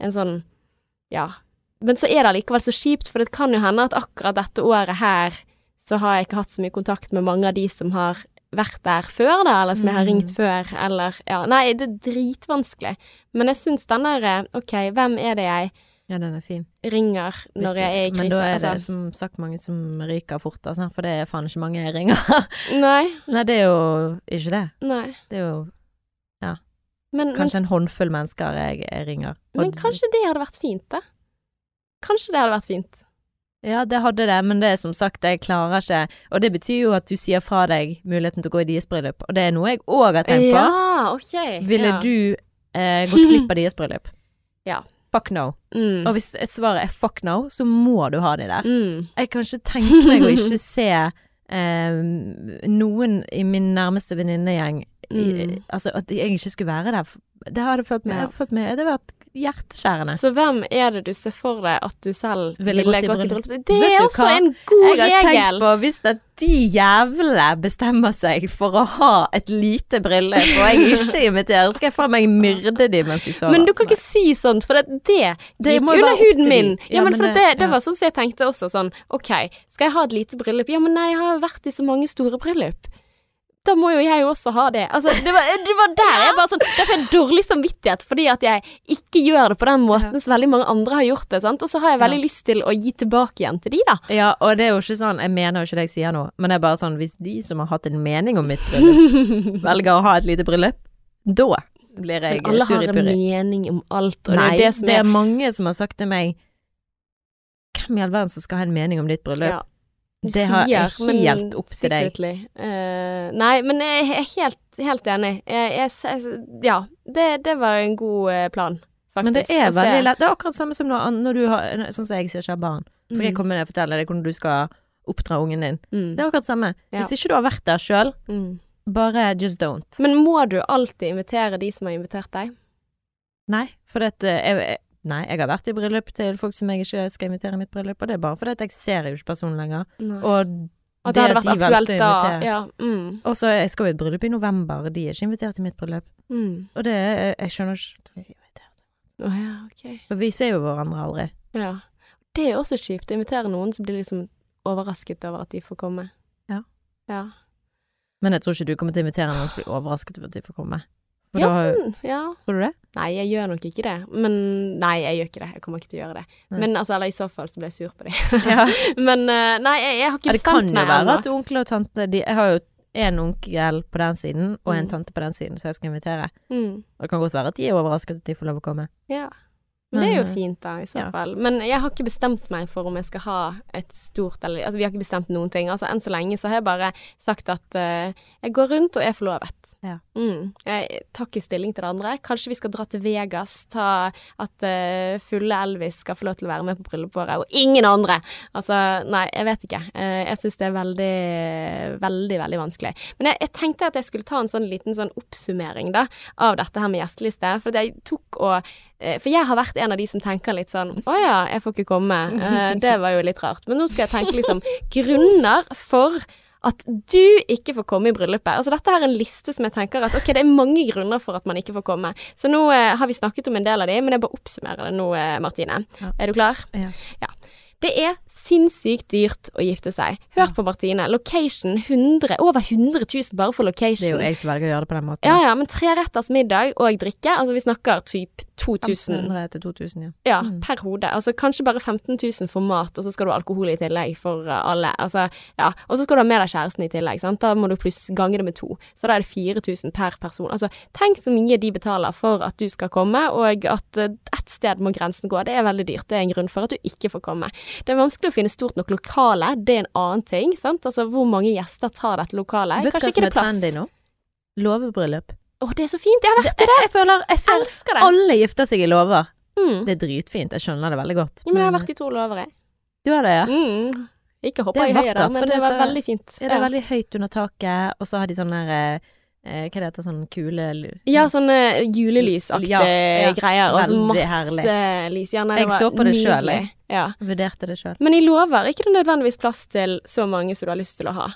en sånn Ja. Men så er det allikevel så kjipt, for det kan jo hende at akkurat dette året her så har jeg ikke hatt så mye kontakt med mange av de som har vært der før, da, eller som jeg har Mm. ringt før, eller Ja, nei, det er dritvanskelig. Men jeg syns den derre OK, hvem er det jeg Ja, den er fin. ringer når jeg er i krise? Men da er det altså. som sagt mange som ryker fort, altså, for det er faen ikke mange jeg ringer. Nei, Nei, det er jo ikke det. nei. Det er jo ja. men, kanskje en håndfull mennesker jeg, jeg ringer. men kanskje det hadde vært fint, da? Kanskje det hadde vært fint. Ja, det hadde det, men det er som sagt, jeg klarer ikke Og det betyr jo at du sier fra deg muligheten til å gå i deres bryllup, og det er noe jeg òg har tenkt på. Ja, OK. Ville ja. du eh, gått glipp av deres bryllup? Ja. Fuck no. mm. Og hvis et svar er fuck no, så må du ha de der. Mm. Jeg kan ikke tenke meg å ikke se eh, noen i min nærmeste venninnegjeng Mm. Altså at jeg ikke skulle være der. Det hadde følt meg, Ja. følt meg Det hadde vært hjerteskjærende. Så hvem er det du ser for deg at du selv Ville ville, gått i bryllup? bryllup? Det Vet er også hva? en god Jeg har tenkt regel. på hvis at de jævlene bestemmer seg for å ha et lite bryllup, og jeg ikke inviterer, skal jeg faen meg myrde de mens de sover. Men du kan ikke si sånt, for det, det Det gikk under til huden min. Ja, Ja, men men det- det, det var sånn som jeg tenkte også, sånn OK, skal jeg ha et lite bryllup? Ja, men nei, jeg har vært i så mange store bryllup. Da må jo jeg også ha det. Altså, det var, det var der jeg bare sånn Derfor har jeg dårlig samvittighet, fordi at jeg ikke gjør det på den måten som veldig mange andre har gjort det, sant. Og så har jeg veldig Ja. lyst til å gi tilbake igjen til de, da. Ja, og det er jo ikke sånn Jeg mener jo ikke det jeg sier nå, men det er bare sånn hvis de som har hatt en mening om mitt bryllup, velger å ha et lite bryllup, da blir jeg Men alle har en mening om alt, og Nei, det er det som det er er mange som har sagt til meg Hvem i all verden som skal ha en mening om ditt bryllup? Ja. Det har jeg helt men opp til deg. Eh, nei, men jeg er helt, helt enig. Jeg, jeg, jeg, ja, det, det var en god eh, plan, faktisk. Men det er veldig lett. Det er akkurat samme som når, når du har Sånn som jeg sier ikke har barn. Så skal jeg Mm. komme ned og fortelle deg hvordan du skal oppdra ungen din. Mm. Det er akkurat samme. Ja. Hvis ikke du har vært der sjøl, Mm. bare just don't. Men må du alltid invitere de som har invitert deg? Nei, for dette jeg, jeg- Nei, jeg har vært i bryllup til folk som jeg ikke skal invitere i mitt bryllup, og det er bare fordi at jeg ser jo ikke personen lenger. Nei. Og det, Det hadde vært de aktuelt da. Ja. Mm. Og så jeg skal jo i et bryllup i november, og de er ikke invitert i mitt bryllup. Mm. Og det er- Jeg skjønner ikke oh, ja, ok. For vi ser jo hverandre aldri. Ja. Det er også kjipt å invitere noen som blir liksom overrasket over at de får komme. Ja. Ja. Men jeg tror ikke du kommer til å invitere noen som blir overrasket over at de får komme. Ja, ja. Tror du det? Nei, jeg gjør nok ikke det. Men Nei, jeg gjør ikke det. Jeg kommer ikke til å gjøre det. Nei. Men altså, eller i så fall så blir jeg sur på dem. Ja. men eh, nei, jeg, jeg har ikke bestemt meg ennå. det kan jo være at onkel og tante de, Jeg har jo en onkel på den siden og en Mm. tante på den siden, så jeg skal invitere. Mm. Og det kan godt være at de er overrasket at de får lov å komme. Ja. Men det er jo eh, fint, da, i så ja. fall. Men jeg har ikke bestemt meg for om jeg skal ha et stort eller Altså, vi har ikke bestemt noen ting. Altså, enn så lenge så har jeg bare sagt at uh, jeg går rundt og er forlovet. Ja. Mm. Stilling til det andre. Kanskje vi skal dra til Vegas, ta at uh, fulle Elvis skal få lov til å være med på bryllupet vårt, og ingen andre! Altså, nei, jeg vet ikke. Uh, jeg syns det er veldig, veldig, veldig vanskelig. Men jeg, jeg tenkte at jeg skulle ta en sånn liten sånn oppsummering, da, av dette her med gjesteliste. For jeg tok og uh, For jeg har vært en av de som tenker litt sånn Å ja, jeg får ikke komme. Det var jo litt rart. Men nå skal jeg tenke liksom grunner for at du ikke får komme i bryllupet. Altså Dette er en liste som jeg tenker at ok, det er mange grunner for at man ikke får komme. Så nå eh, har vi snakket om en del av de, men jeg bare oppsummerer det nå, eh, Martine. Ja. Er du klar? Ja. Det er sinnssykt dyrt å gifte seg. Hør på Martine. Location 100, over 100 000 bare for Det er jo jeg som velger å gjøre det på den måten. Ja ja, men treretters middag og drikke, altså vi snakker typ 2000 1500-2000, ja. ja, Mm. per hode. Altså kanskje bare 15 000 for mat, og så skal du ha alkohol i tillegg for uh, alle. Altså, ja. Og så skal du ha med deg kjæresten i tillegg, sant. Da må du pluss gange det med to. Så da er det 4000 per person. Altså, tenk så mye de betaler for at du skal komme, og at uh, ett sted må grensen gå. Det er veldig dyrt. Det er en grunn for at du ikke får komme. Det er vanskelig å finne stort nok lokale. Det er en annen ting, sant. Altså, hvor mange gjester tar dette lokalet? Vet Kanskje ikke det er plass. trendy nå? Låvebryllup. Å, det er så fint. Jeg har vært i det. Jeg føler Jeg ser Elsker det. alle gifter seg i låver. Mm. Det er dritfint. Jeg skjønner det veldig godt. Ja, men jeg har vært i to låver, jeg. Du har det, ja? Mm. Ikke hoppa i høyet da, men det var så- veldig fint. Ja, det er veldig høyt under taket, og så har de sånn der eh, Hva det heter sånn kule Ja, sånne julelysaktige Ja, ja. greier. Og så masse herlig. lys. Ja, nei, Jeg var så på det nydelig. jeg. Ja. Vurderte det sjøl. Men i lover er ikke det nødvendigvis plass til så mange som du har lyst til å ha.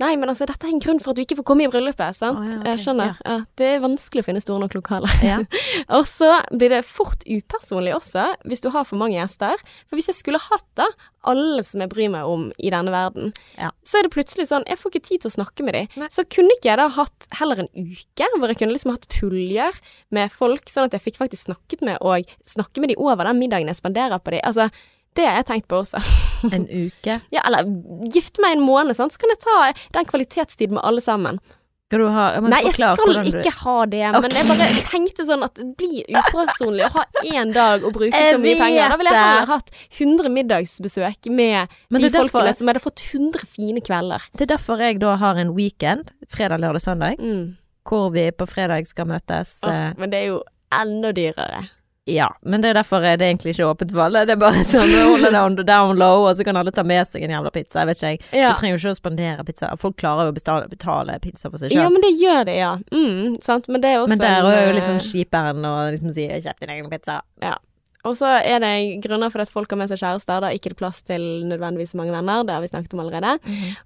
Nei, men altså, dette er en grunn for at du ikke får komme i bryllupet, sant? Oh, ja, okay. Jeg skjønner. Ja. det er vanskelig å finne store nok lokaler. Ja. Og så blir det fort upersonlig også, hvis du har for mange gjester. For hvis jeg skulle hatt da alle som jeg bryr meg om i denne verden, Ja. så er det plutselig sånn Jeg får ikke tid til å snakke med dem. Så kunne ikke jeg da hatt heller en uke hvor jeg kunne liksom hatt puljer med folk, sånn at jeg fikk faktisk snakket med og snakke med dem over den middagen jeg spanderer på dem. Altså, det har jeg tenkt på også. En uke. Ja, eller gifte meg en måned, sånn, så kan jeg ta den kvalitetstiden med alle sammen. Skal du ha jeg Nei, jeg skal du- ikke ha det, men jeg bare tenkte sånn at det blir upersonlig å ha én dag og bruke Jeg så mye penger. Da ville jeg heller hatt 100 middagsbesøk med de er derfor- folkene som hadde fått 100 fine kvelder. Det er derfor jeg da har en weekend, fredag, lørdag, søndag, Mm. hvor vi på fredag skal møtes. Oh, men det er jo enda dyrere. Ja, men det er derfor er det egentlig ikke åpent for alle. Det er bare sånn å holde det on down low, og så kan alle ta med seg en jævla pizza. Jeg vet ikke, jeg. Ja. Du trenger jo ikke å spandere pizza. Folk klarer jo å betale, betale pizza for seg ja, men det gjør det, ja. Mm, sant? Men det er også men der er jo eh, liksom enn å liksom si 'kjøp din egen pizza'. Og så er det grunner for at folk har med seg kjærester. Da er ikke det plass til nødvendigvis mange venner. Det har vi snakket om allerede.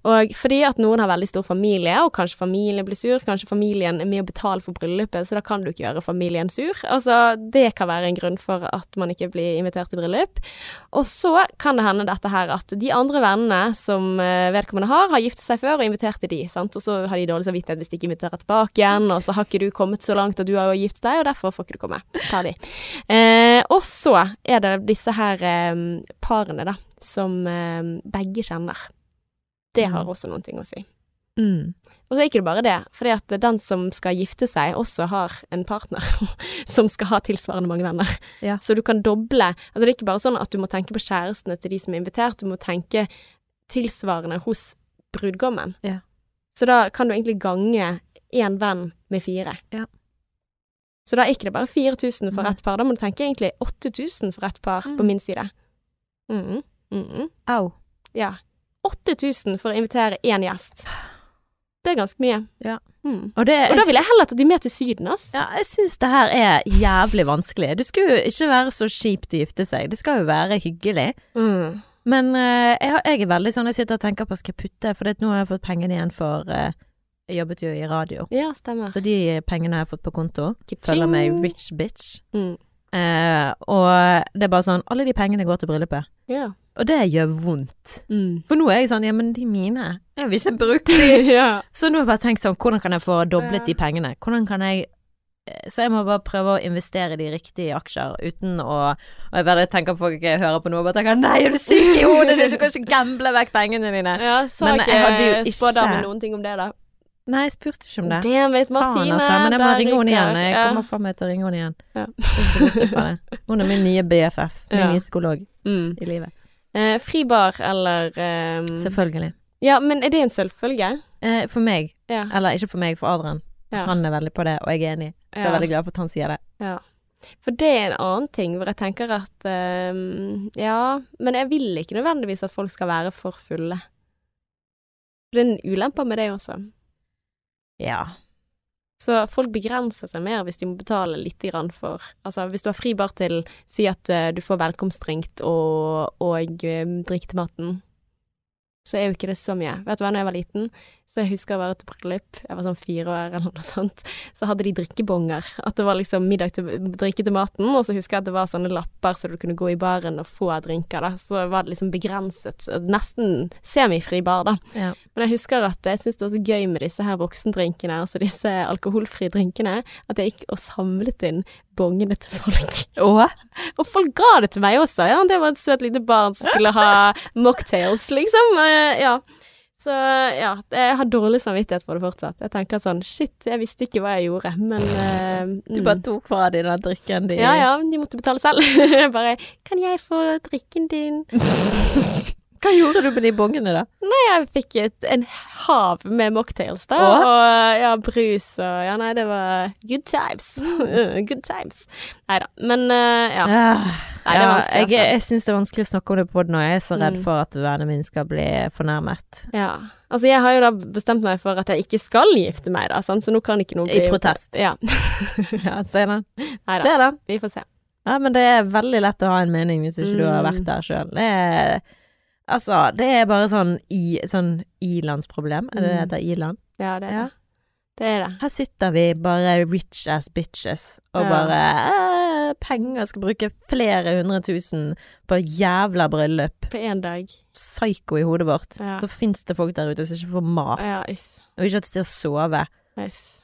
Og fordi at noen har veldig stor familie, og kanskje familien blir sur, kanskje familien er med å betale for bryllupet, så da kan du ikke gjøre familien sur. Altså, det kan være en grunn for at man ikke blir invitert til bryllup. Og så kan det hende dette her at de andre vennene som eh, vedkommende har, har giftet seg før og inviterte de, sant. Og så har de dårlig samvittighet hvis de ikke inviterer tilbake igjen, og så har ikke du kommet så langt at du har jo giftet deg, og derfor får ikke du komme. Ta de. Eh, og så er det disse her eh, parene, da, som eh, begge kjenner. Det har Mm. også noen ting å si. Mm. Og så er ikke det bare det, fordi at den som skal gifte seg, også har en partner som skal ha tilsvarende mange venner. Ja. Så du kan doble Altså det er ikke bare sånn at du må tenke på kjærestene til de som er invitert, du må tenke tilsvarende hos brudgommen. Ja. Så da kan du egentlig gange én venn med fire. Ja. Så da er ikke det bare 4000 for Nei. ett par, da må du tenke egentlig 8000 for ett par Mm. på min side. Mm. Mm. Au. Ja. 8000 for å invitere én gjest. Det er ganske mye. Ja. Mm. Og, det, Og da vil jeg heller ta de med til Syden, ass. Ja, jeg syns det her er jævlig vanskelig. Det skulle jo ikke være så kjipt å gifte seg. Det skal jo være hyggelig. Mm. Men uh, jeg, har- jeg er veldig sånn, jeg sitter og tenker på skal jeg putte, for det, nå har jeg fått pengene igjen for eh, Jeg jobbet jo i radio, Ja, stemmer. så de pengene har jeg fått på konto. Ka-ching. Følger meg rich bitch. Mm. Eh, og det er bare sånn, alle de pengene går til bryllupet. Ja. Og det gjør vondt. Mm. For nå er jeg sånn, ja, men de mine. Jeg vil ikke bruke de. ja. Så nå har jeg bare tenkt sånn, hvordan kan jeg få doblet de pengene? Hvordan kan jeg eh, Så jeg må bare prøve å investere de riktige aksjer uten å Og jeg bare tenker folk hører på noe og bare tenker Nei, er du syk i hodet ditt? Du kan ikke gamble vekk pengene dine. Ja, sa Men jeg hadde jo ikke ikke- spådamen noen ting om det, da? Nei, jeg spurte ikke om det. Damn it, Martine! Faen, altså. Men jeg må ringe henne igjen. Jeg ja. kommer faen meg til å ringe henne igjen. Ja. Hun er min nye BFF. Min Ja. nye psykolog Mm. i livet. Eh, fri bar eller um... Selvfølgelig. Ja, men er det en selvfølge? Eh, for meg, Ja. eller ikke for meg, for Adrian. ja. Han er veldig på det, og jeg er enig. Så jeg er veldig glad for at han sier det. Ja. For det er en annen ting hvor jeg tenker at um, Ja, men jeg vil ikke nødvendigvis at folk skal være for fulle. Det er en ulempe med det også. Ja. Så folk begrenser seg mer hvis de må betale litt grann for Altså hvis du har fri bar til Si at eh, du får velkomstdrink og, og drikk drikke til maten, så er jo ikke det så mye. Vet du hva, når jeg var liten, så jeg husker å være til bryllup, jeg var sånn fire år eller noe sånt, så hadde de drikkebonger. At det var liksom middag til drikke til maten, og så husker jeg at det var sånne lapper så du kunne gå i baren og få drinker, da. Så var det liksom begrenset, nesten semifri bar, da. ja. Men jeg husker at jeg syntes det var så gøy med disse her voksendrinkene, altså disse alkoholfrie drinkene, at jeg gikk og samlet inn bongene til folk. Og Og folk ga det til meg også, ja. Det var et søt lite barn som skulle ha mocktails, liksom. Eh, Ja. Så ja, jeg har dårlig samvittighet for det fortsatt. Jeg tenker sånn shit, jeg visste ikke hva jeg gjorde, men du mm. bare tok fra dem den drikken de Ja ja, de måtte betale selv. Jeg bare Kan jeg få drikken din? Hva gjorde du med de bongene, da? Nei, Jeg fikk et, en hav med mocktails, da. Åh? Og ja, brus og Ja, nei, det var good times. good times. Nei da. Men uh, ja. Nei, det er ja, vanskelig, jeg, altså. jeg syns det er vanskelig å snakke om det på den, og jeg er så redd Mm. for at vennene mine skal bli fornærmet. ja. Altså, jeg har jo da bestemt meg for at jeg ikke skal gifte meg, da, sant? så nå kan ikke noe I protest. Ja. Ja, se den. Nei da. Vi får se. Ja, men det er veldig lett å ha en mening hvis ikke du har Mm. vært der sjøl. Det er Altså, det er bare sånn i, sånn ilandsproblem. Er det det heter? heter? Iland? Ja, det er Ja. det. Det er det. Her sitter vi bare rich as bitches og Ja. bare eh, Penger skal bruke flere hundre tusen på jævla bryllup. På én dag. Psyko i hodet vårt. Ja. Så fins det folk der ute som ikke får mat, Ja, og ikke har et sted å sove. If.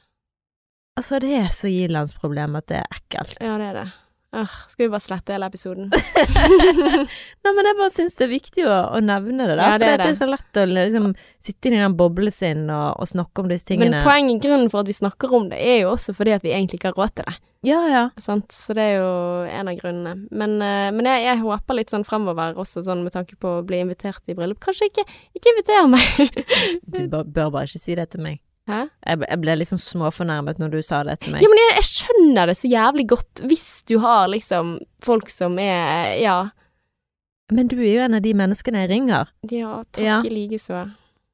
Altså, det er så ilandsproblem at det er ekkelt. Ja, det er det. Åh, skal vi bare slette hele episoden? Nei, men jeg bare syns det er viktig å, å nevne det, da. Ja, det for det, er så lett å liksom sitte i den boblen sin og, og snakke om disse Men tingene. poenget, grunnen for at vi snakker om det, er jo også fordi at vi egentlig ikke har råd til det. Ja, ja. Sant? Så det er jo en av grunnene. Men, eh, men jeg, jeg håper litt sånn fremover også, sånn med tanke på å bli invitert i bryllup. Kanskje ikke, ikke inviter meg. Du bør, bør bare ikke si det til meg. Hæ? Jeg, ble- jeg ble liksom småfornærmet når du sa det til meg. Ja, men jeg, jeg skjønner det så jævlig godt hvis du har liksom folk som er Ja, Men du er jo en av de menneskene jeg ringer. ja takk Ja. i likeså.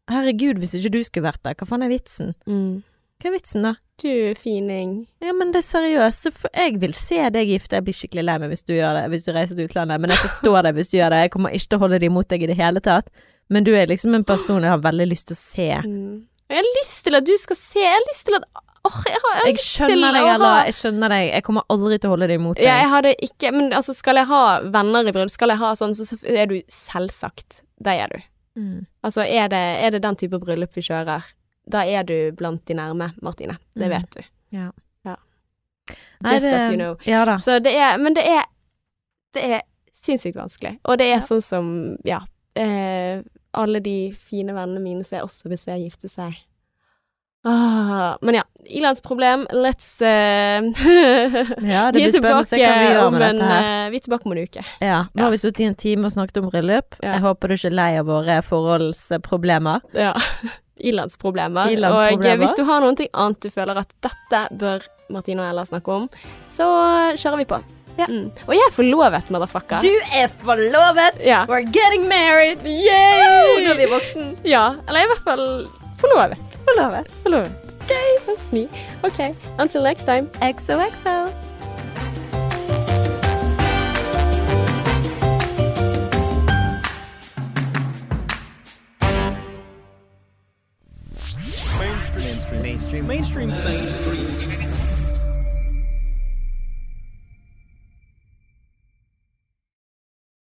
Herregud, hvis ikke du skulle vært der, hva faen er vitsen? Mm. Hva er vitsen, da? Du, fining. Ja, men det er seriøst. for- Jeg vil se deg gifte. Jeg blir skikkelig lei meg hvis du gjør det, hvis du reiser til utlandet, men jeg forstår deg hvis du gjør det. Jeg kommer ikke til å holde det imot deg i det hele tatt. Men du er liksom en person jeg har veldig lyst til å se. Mm. Jeg har lyst til at du skal se. Jeg har lyst til at Oh, jeg har, jeg har Jeg skjønner deg, Ella. Jeg skjønner deg. Jeg kommer aldri til å holde deg imot deg. Ja, jeg hadde ikke Men altså, skal jeg ha venner i bryllup, skal jeg ha sånn, så, så er du selvsagt. Det er du. Mm. Altså, er det, er det den type bryllup vi kjører, da er du blant de nærme, Martine. Det Mm. vet du. Ja. Ja. Nei, Just det- as you know. Ja da. Så det er Men det er Det er sinnssykt vanskelig. Og det er Ja. sånn som Ja. Eh, alle de fine vennene mine som jeg også vil se gifte seg. Ah, men ja. Ilans problem, Let's uh, Ja, det Vi er tilbake om en eh, Vi er tilbake om en uke. Ja, nå har vi sittet i en time og snakket om bryllup. Ja. Jeg håper du ikke er lei av våre forholdsproblemer. Ja. Ilandsproblemer. Ilandsproblemer. Og eh, hvis du har noe annet du føler at dette bør Martine og Ella snakke om, så kjører vi på. Ja. Mm. Og jeg er forlovet, motherfucker. Du er forlovet! Ja. We're getting married! Yay! Nå er vi voksen. Ja. Eller i hvert fall forlovet. Forlovet. forlovet. Okay, that's me. OK. Until next time. XOXO. mainstream. Mainstream. Mainstream. mainstream.